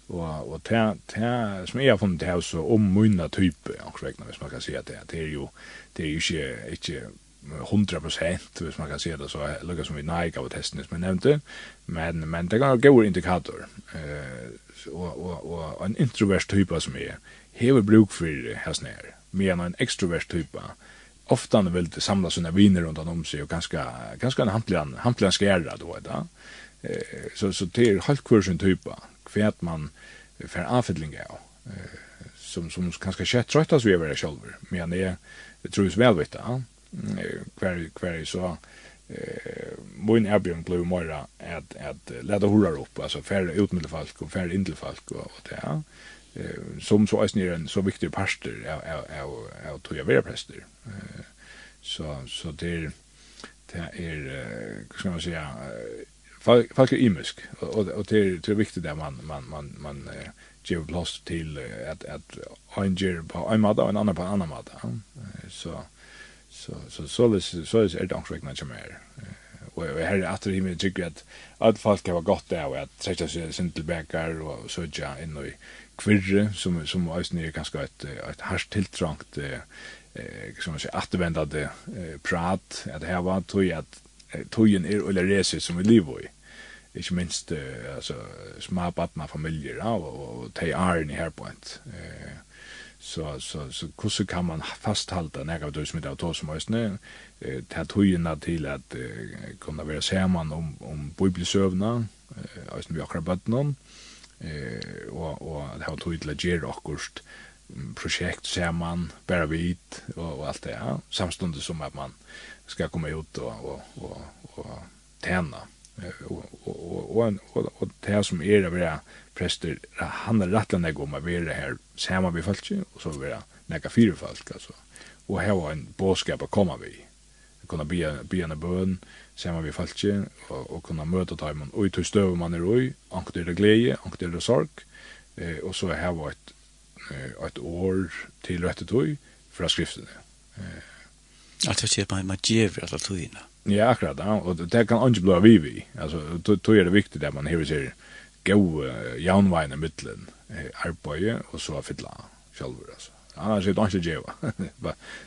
Og, og det, det som jeg har funnet her, så om munna type, akkurat, hvis man kan si at det, det er jo, det er jo ikke, ikke 100% hvis man kan se det så lukka som vi Nike av testen som jeg nevnte men, men det kan gå indikator eh, og, og, og en introvert type som er hever bruk for hesten her medan en extrovert type ofta han vill samla sina viner runt om sig och ganska, ganska en hantligan, hantligan skärra då då eh, så, så det är halvkursen typa kvært man fer avfylling av som som kanske skett tröttas vi över själva. Men det tror jag väl vet ja kvar kvar så eh mun erbjørn blue mora at at leda hurra upp alltså färre ut med folk och färre in till folk och det ja eh som så är en så viktig pastor av av av tror jag vara präster. Eh så så det det är hur ska man säga folk folk är imisk och och det är det är viktigt att man man man man ger plats till att att en ger på en mat och en annan på en annan mat. Så så så så det så är det också räknat mer. Och jag hörde att det himmel tycker att att folk har gått där och att sätta sig sin tillbaka och så ja in i kvirre som som är ju ganska ett ett harst tilltrångt eh som man säger återvändande prat att det här var tror jag att tøyen er eller rese som vi lever i. Ikke minst uh, altså, små badna familier ja, og, og de æren i her på ent. Uh, så, så, så hvordan kan man fasthalta nega av det som er av tog som høysene, uh, ta tøyene til at uh, kunne være sammen om, om bibelsøvna, høysene vi akkurat bøtt noen uh, og, og ha tøy til å gjøre akkurat projekt sammen, bara vit och, och allt det. Ja. Samstundes som att man ska komma ut och, och, och, och tjäna. Och, och, och, och, det som är det våra präster, han är går om vill det här samman vi folk och så vara näka fyra folk. Alltså. Och här var en bådskap att komma vi Kunna be, be en bön samman vi folk och, och kunna möta dem. Och i tog stöv man är i, ankt är det glädje, ankt det sorg. Eh, och så här var ett et år til rett og tog fra skriftene. At det skjer man gjev alle togene. Ja, akkurat. Ja. Og det kan ikke bli vi vi. Altså, tog er det viktig at man hever seg gode jaunveiene mittelen arbeidet, og så fytla sjølver, altså. Annars er det ikke djeva.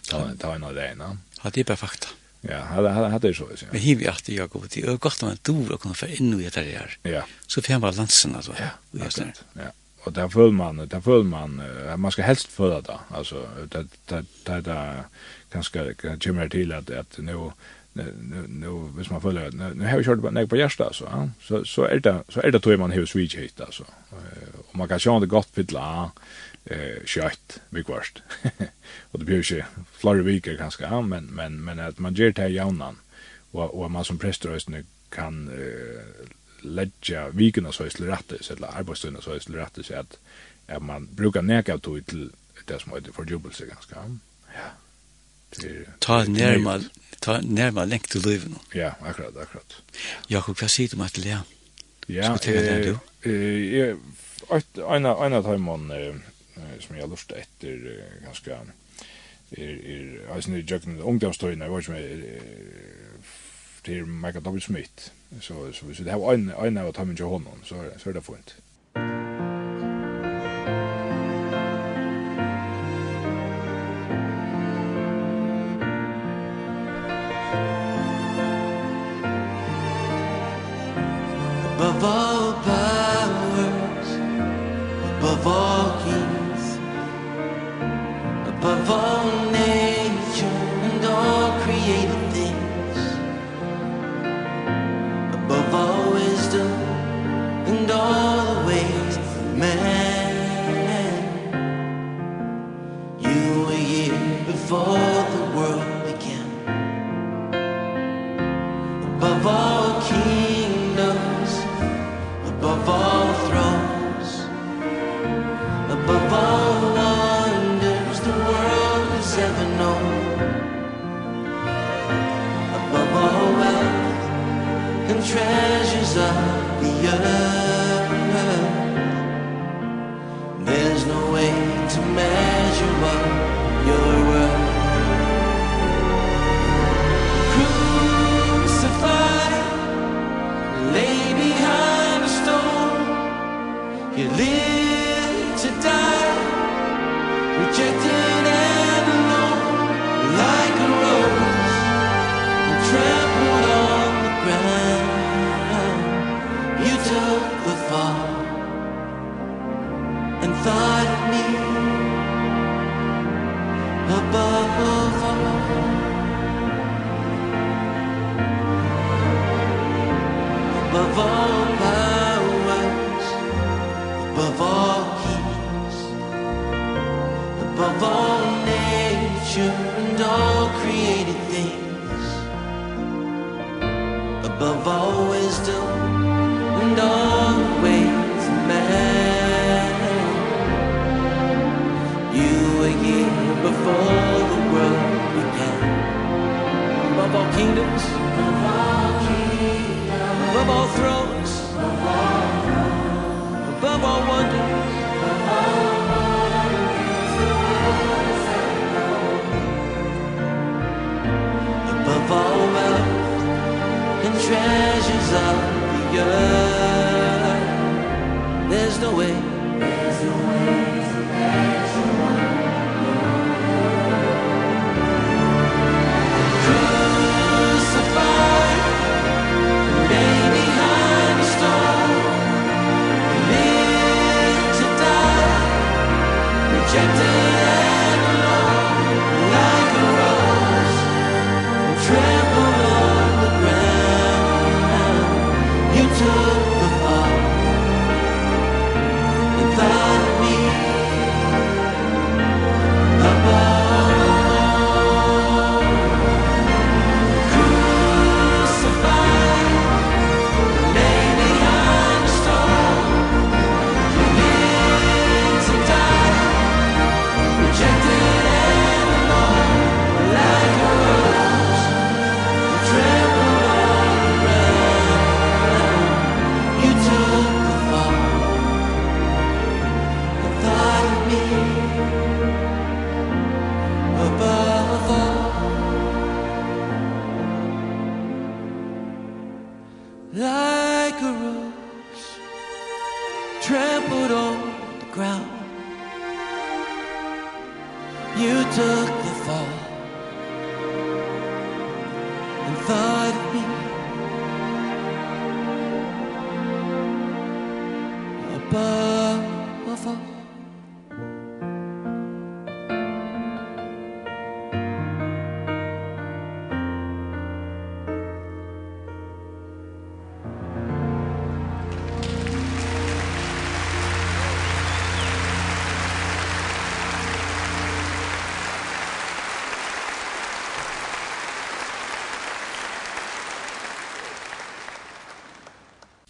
Ta en av det ene. Ja, det er bare fakta. Ja, hadde jeg så. Ja. Men hiver jeg til Jakob, det er godt om man dår å kunne få inn i det her. Ja. Så fjern bare lansen, altså. Ja, akkurat. Ja och där följer man där följer man man ska helst följa det alltså det det det där ganska kommer till att att nu nu nu vis man följer nu, nu har vi kört på på hjärta så så så är det så är det tror man hur switch hit alltså och man kan se det gott pitla eh kött mycket värst och det blir ju flera veckor kanske ja, men men men att man ger det jaunan och och man som präster kan eh, lägga vikuna så till rätt eller arbetsstunden så till rätt så att att man brukar neka av tog till det som heter fördjupelse ganska. Ja. Ta närma ta närma länk till livet. Ja, akkurat, akkurat. Jakob, vad säger du Matte det? Ja, eh eh en en av timon som jag lust efter ganska er er altså nu jag kunde var som er til Michael W Smith Så så hvis det har en en av tamen jo honom så så er det fint. Above all powers Above all kings Above all before the world began Above all kingdoms. Above all thrones. Above all wonders the world has ever known. Above all wealth and treasures of the earth.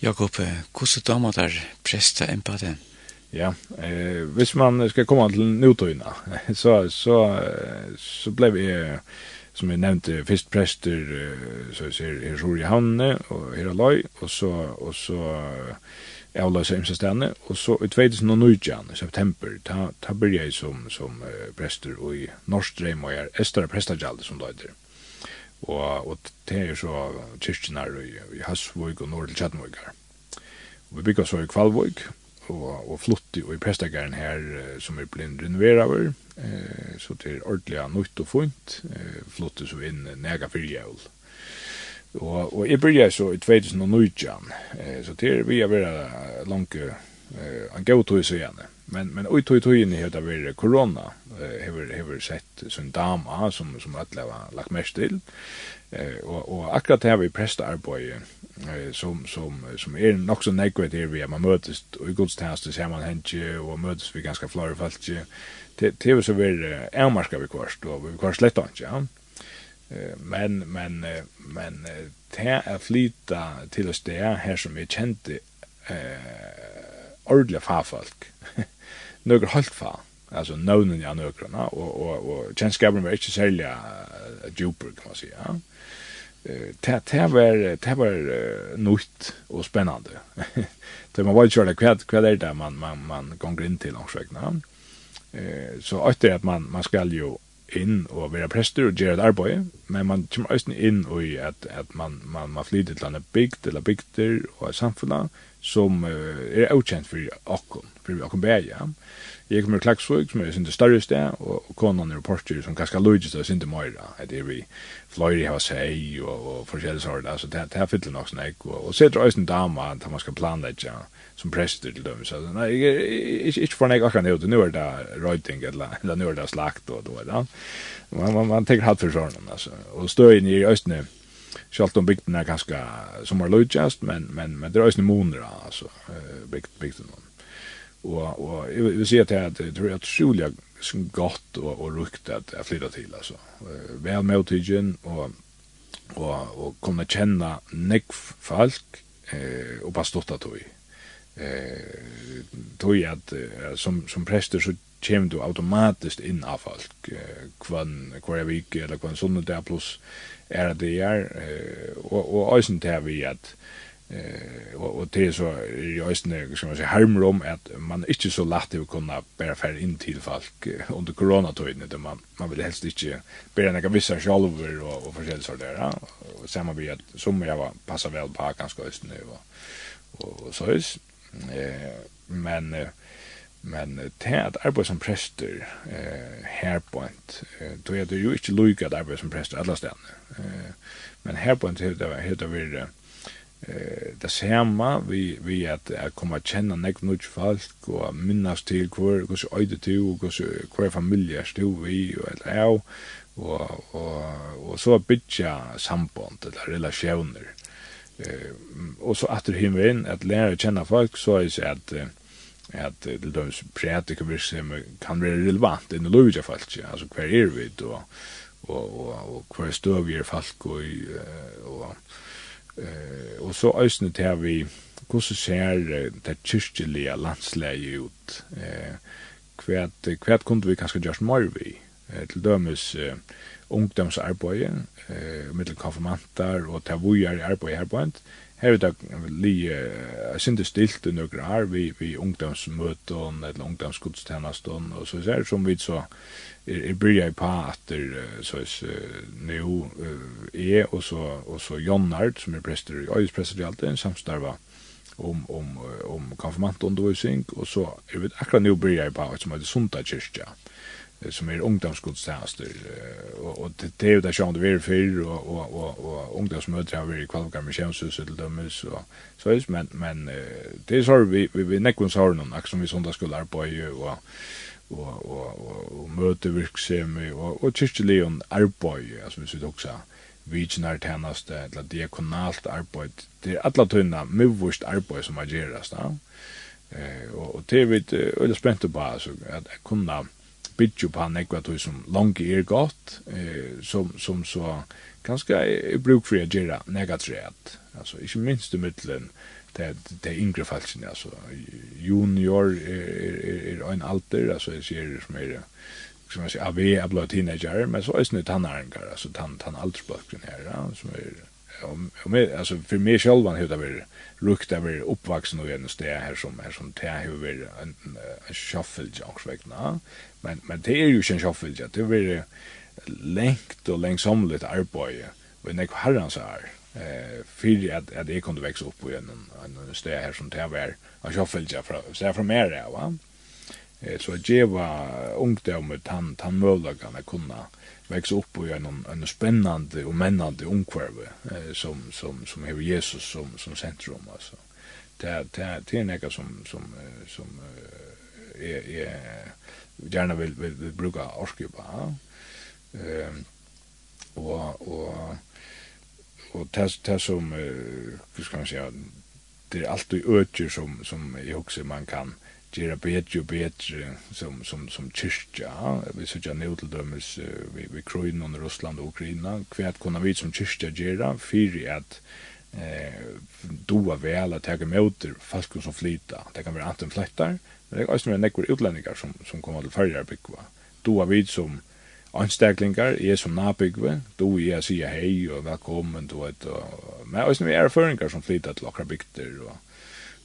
Jakob, hvordan damer der presta empate? Ja, eh, hvis man skal komme til nutøyna, (laughs) så, så, så ble vi, som jeg nevnte, først prester, så jeg ser her Sjori Hanne og her Aloi, og så, og så Aula Seimsastane, og så i 2019, i september, ta, ta byrja jeg som, som prester i Norstreim og jeg er Estara Prestagjald, som det heter og, og det er så kyrkjenar i, i Hasvøk og Nordel Kjadmøkar. Vi bygger så i Kvalvøk, og, og flutti og i prestakaren her som er blind renoverer, eh, så det er ordentlig nøyt og funt, eh, flutti så inn nega fyrjævl. Og, og jeg byrja så i 2019, eh, så det er vi er vera langt eh, en gautøys igjen, eh, Men men oj tog tog in i det var corona. Hever hever sett sån dama som som alla var lagt mest till. Eh och och akkurat här vi prästarbete eh som som som är nog så negativt här vi man möts och i gudstjänster ser man hänge och möts vi ganska flora fallt. Det det så väl är marska vi kvarst och vi kvarst lätt inte ja men men men det er flyta til oss det her som vi kjente eh ordla farfolk (laughs) nøkker holdt fa, altså nøvnen ja nøkrene, og, og, og kjennskapen var ikke særlig uh, djuper, kan man si, ja. Det, det var, det var uh, nytt og spennende. Det (laughs) man var ikke kjørlig, hva, hva er det man, man, man ganger inn til langsøkene? Uh, så etter at man, man skal jo inn og være prester og gjøre et arbeid, men man kommer også inn i at, at man, man, man flyter til en bygd eller bygder og samfunnet, som uh, er avkjent for okken, for okken bæg, ja. Jeg kommer til Klagsvøk, som er sin større sted, og, og konan er porter som kanskje logis av sin til Møyra, at det er vi fløyri hava seg og, og forskjellig sort, altså det, det er fyller nok snakk, og, og setter øysen dama at man skal planlegge som prester til dem, så nei, jeg, ikke, ikke for nek akkurat nøyde, nå er det røyting, eller, eller nå er det slakt, og, og, og, man, man, man tenker hatt for sånn, altså, og støyen i øysene, Sjalt om bygden er ganske som er lojast, men, men, men det er også moner, altså, bygd, bygden. Og, og jeg vil si at det tror jeg er utrolig godt og, og rukt at jeg flytter til, altså. Vel med utidgen, og, og, og kunne kjenne nekv folk, eh, og bare stått av tog. Eh, tog at eh, som, som prester så kommer du automatiskt inn av folk, eh, hver vik eller hver sånne der pluss, er det er, og, og også til vi at Eh og, och det er så i øysene som man sier harmer om at man er ikke så lett til å kunne bare fære inn til folk under koronatøyene det man, man vil helst ikke bare nekka vissa sjalver og, og forskjellige sånt der og samme vi at som jeg var passet vel på ganske just og, og, og så är eh, men eh, Men det at arbeid som prester eh, her på ent, då er det jo ikke loik at arbeid som prester alle stedene. Eh, men her på ent heter vi eh, det samme vi, vi at, at komme å kjenne nek nødt folk og minnes til hvor, hvordan øyde du, hvordan hver familie stod vi og alt av, og, og, og så bytja samband eller relasjoner. Eh, og så at du himmelen, at lære å kjenne folk, så er det at eh, at til dømes prædikavirksem kan være relevant inn i lovja falsk, altså hver er vi då, og, og, og, og hver støv er falsk og, og, og, så æsne til vi hvordan ser det kyrkjelige landsleie ut? Eh, hvert, hvert kunne vi kanskje gjørs mer vi eh, til dømes eh, ungdomsarbeidet eh, mittel konfirmantar og til vujar arbeid arbeid Her er det li uh, sindi stilt i nøkker her, vi, vi ungdomsmøten eller ungdomsgudstjenestån, og så er det som vi så er, er byrja i pa atter så er Neo er, og så, og så Jonnard, som er prester i Øyes prester i alt, en samstarva om, om, om konfirmantundervisning, og så er vi akkurat nu byrja i pa, som er det Sunda kyrkja. Mm som är ungdomsgudstjänster och och det det är där som det vill för och och och och ungdomsmöten har vi kvar med tjänsthuset till dem så så är men men det är så vi vi vi näkvons har någon som vi söndag skulle arbeta och och och och, och möte verksamhet och och kyrkligen arbete alltså vi skulle också viginar tjänst eller diakonalt arbete det är alla tunna mövvist arbete som ageras då eh och det är vi öle spänt på alltså att kunna bygger på han ekva tog som langt er gott, eh, som, som så ganske er bruk for å gjøre negatræt. Altså, ikke minst i middelen, det, det yngre falsen alltså junior er, er, er en alter alltså jeg ser som er, som man säger AV är blå teenager, men så er det tannarengar, alltså han tann aldersbalken här ja, som är om med alltså för mig själv han hade varit rukt över uppvuxen och en stä här som här som tä hur en shuffle junks vägna men men det är ju sen schaffel det blir lengt och längsomligt arbete och när herran så här eh för att att det kunde växa upp på en en ställe här som det var en schaffel jag från så från mer där va eh så ge var med han han möjligen att kunna växa upp på en en spännande och männande omkvarve eh, som som som har Jesus som som centrum alltså det det det är något som som som är är gärna vill vill, vill bruka orske på. Ehm och och och test test som hur ska man säga det är alltid öcher som som jag också man kan gera bättre och bättre som som som kyrkja vi så jag nu till dömes vi vi kroin under Ryssland och Ukraina. Kvärt kunna vi som kyrkja gera för att eh doa väl att ta emot folk som flyta det kan vara antingen flyttar Men det er også nekkur utlendingar som, som kommer til færger byggva. Du har vid som anstaklingar, jeg som nabygve, du er jeg sier hei og velkommen, du vet, og, men også noen erføringar som flytta til okra bygder, og,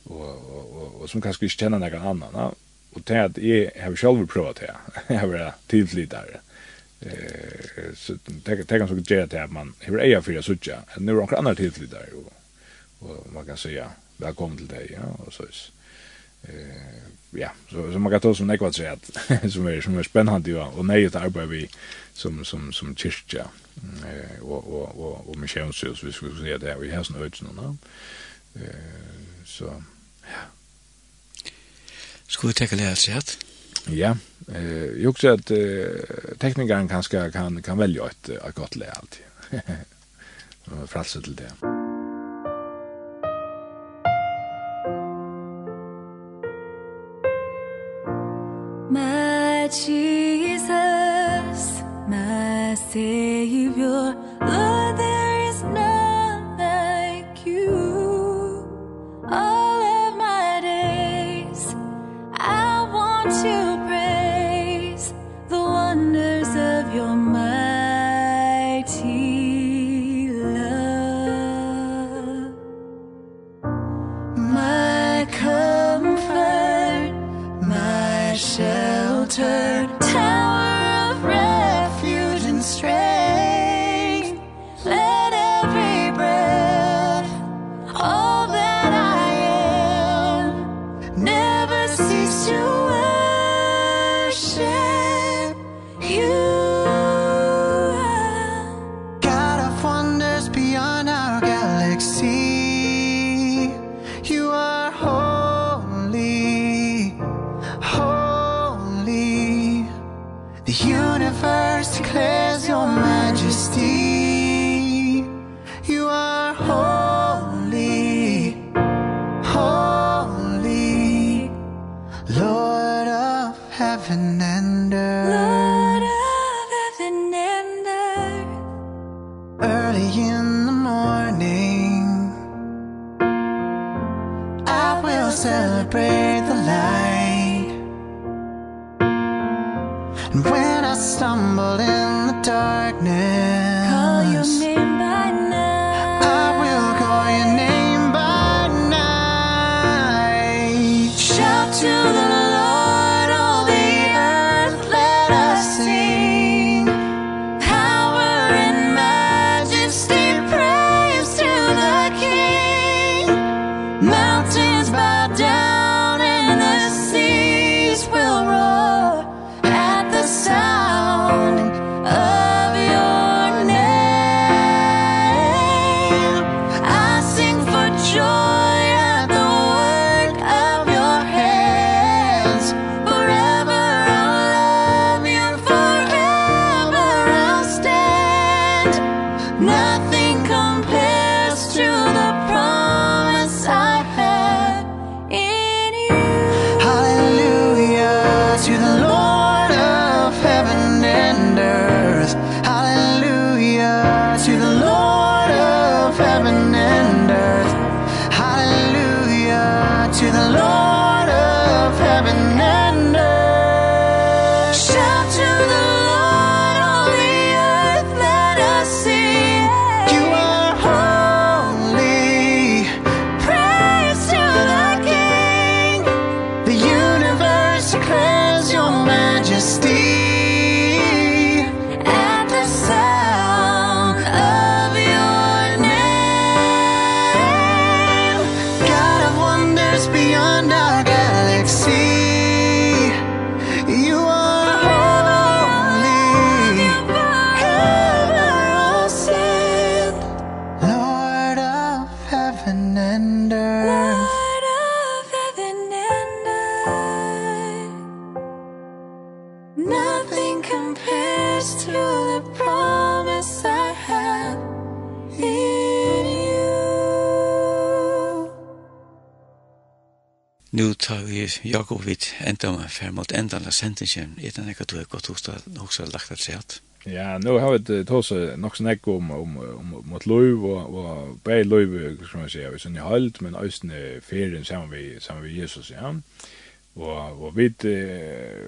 og, og, og, som kanskje ikke kjenner nekka annan, ja? og til at jeg har selv prøvd det, jeg har vært tilflytare, eh, så det kan så gjøre til at man har eia fyrir suttja, nu er okra annar tilflytare, og, og man kan sier velkommen til deg, ja, og så, så, ja, så, så man kan ta som nekvat tre at (laughs) som är som är spännande ju och nej att arbeta vi som som som kyrka eh och och och och missionshus vi skulle säga det vi har såna öden då. Eh så ja. Skulle ta lära sig att Ja, eh jag tror att eh, teknikern kanske kan kan välja ett ett gott läge alltid. (laughs) Fralse till det. Jesus, my Savior, sier Jakob vidt enda med fer mot enda la sendingen, er det nekka du har gått hos det også lagt at seg Ja, nu har vi det nok så om, om, om, om mot løyv og, og bei løyv, som man sier, vi sånn i halt, men østene ferien sammen vi, sammen vi Jesus, ja. Og, og vi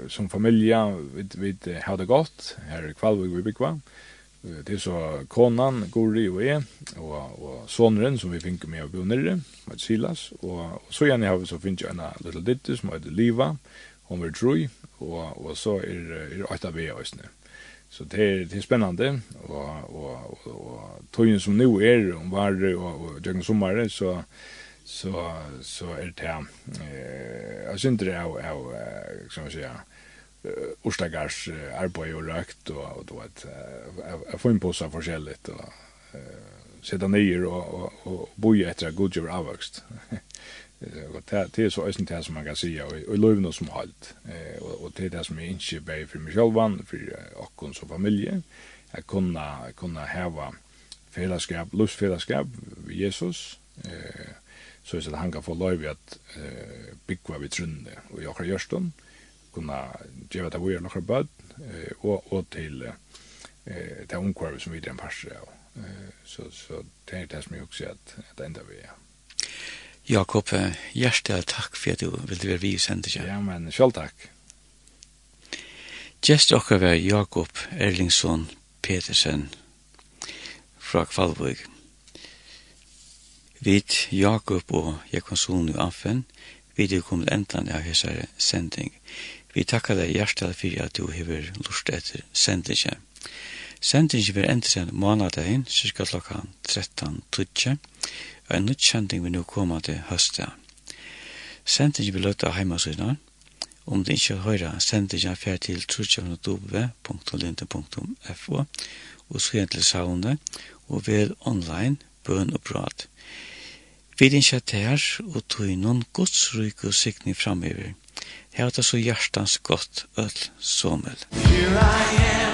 som familie, vi, vi har det godt, her i Kvalvig vi bygger, Det er så konan, Gori og jeg, og, og sonren som vi finner med å bo nere, med Silas, og, og så gjerne har vi så finner jeg en liten ditte som heter Liva, hun er troi, og, og så er, er et av vi også Så det er, det er spennende, og, og, og, og tøyen som nå er, om var og, og døgnet sommere, så, så, så er det her, eh, jeg synes det er, er, er, er, jeg, er, er, er, Orstagars arbeid og røkt og du vet jeg får en påse forskjellig og uh, sitte nyer og, og, og boja etter at godgjør avvøkst. det er så øyne det som man kan si og, og løvene som holdt. og, og det er det som jeg ikke bare for meg selv, for åkken som familie, jeg kunne, kunne heve fellesskap, lustfellesskap ved Jesus, eh, så at han kan få løyve at eh, bygge vi trunne og i akkurat gjørstånd, eh, kunna geva det vi nokre bød og og til eh det omkvarv som vi den passe av. Så så det det som jeg også at det enda vi. Jakob, hjertelig takk for at du ville være vi i sendingen. Ja, men selv takk. Gjest okkar var Jakob Erlingsson Petersen fra Kvalvøg. Vid Jakob og Jekonsson i Affen vid det kommer endan av hessare sending. Vi takkar deg hjertelig for at du hever lust etter sendinje. Sendinje vil enda sen månadagen, cirka klokka 13.30, og en utsending vil nå komme til høstet. Sendinje vil løtta av om du ikke høyre sendinje fer til trutjavnodove.linde.fo og skriven til saunde, og vel online bøn og prat. Vi er ikke her, og tog noen godsryk og sikning framover. Her er det så hjertans godt øl somel. Here I am.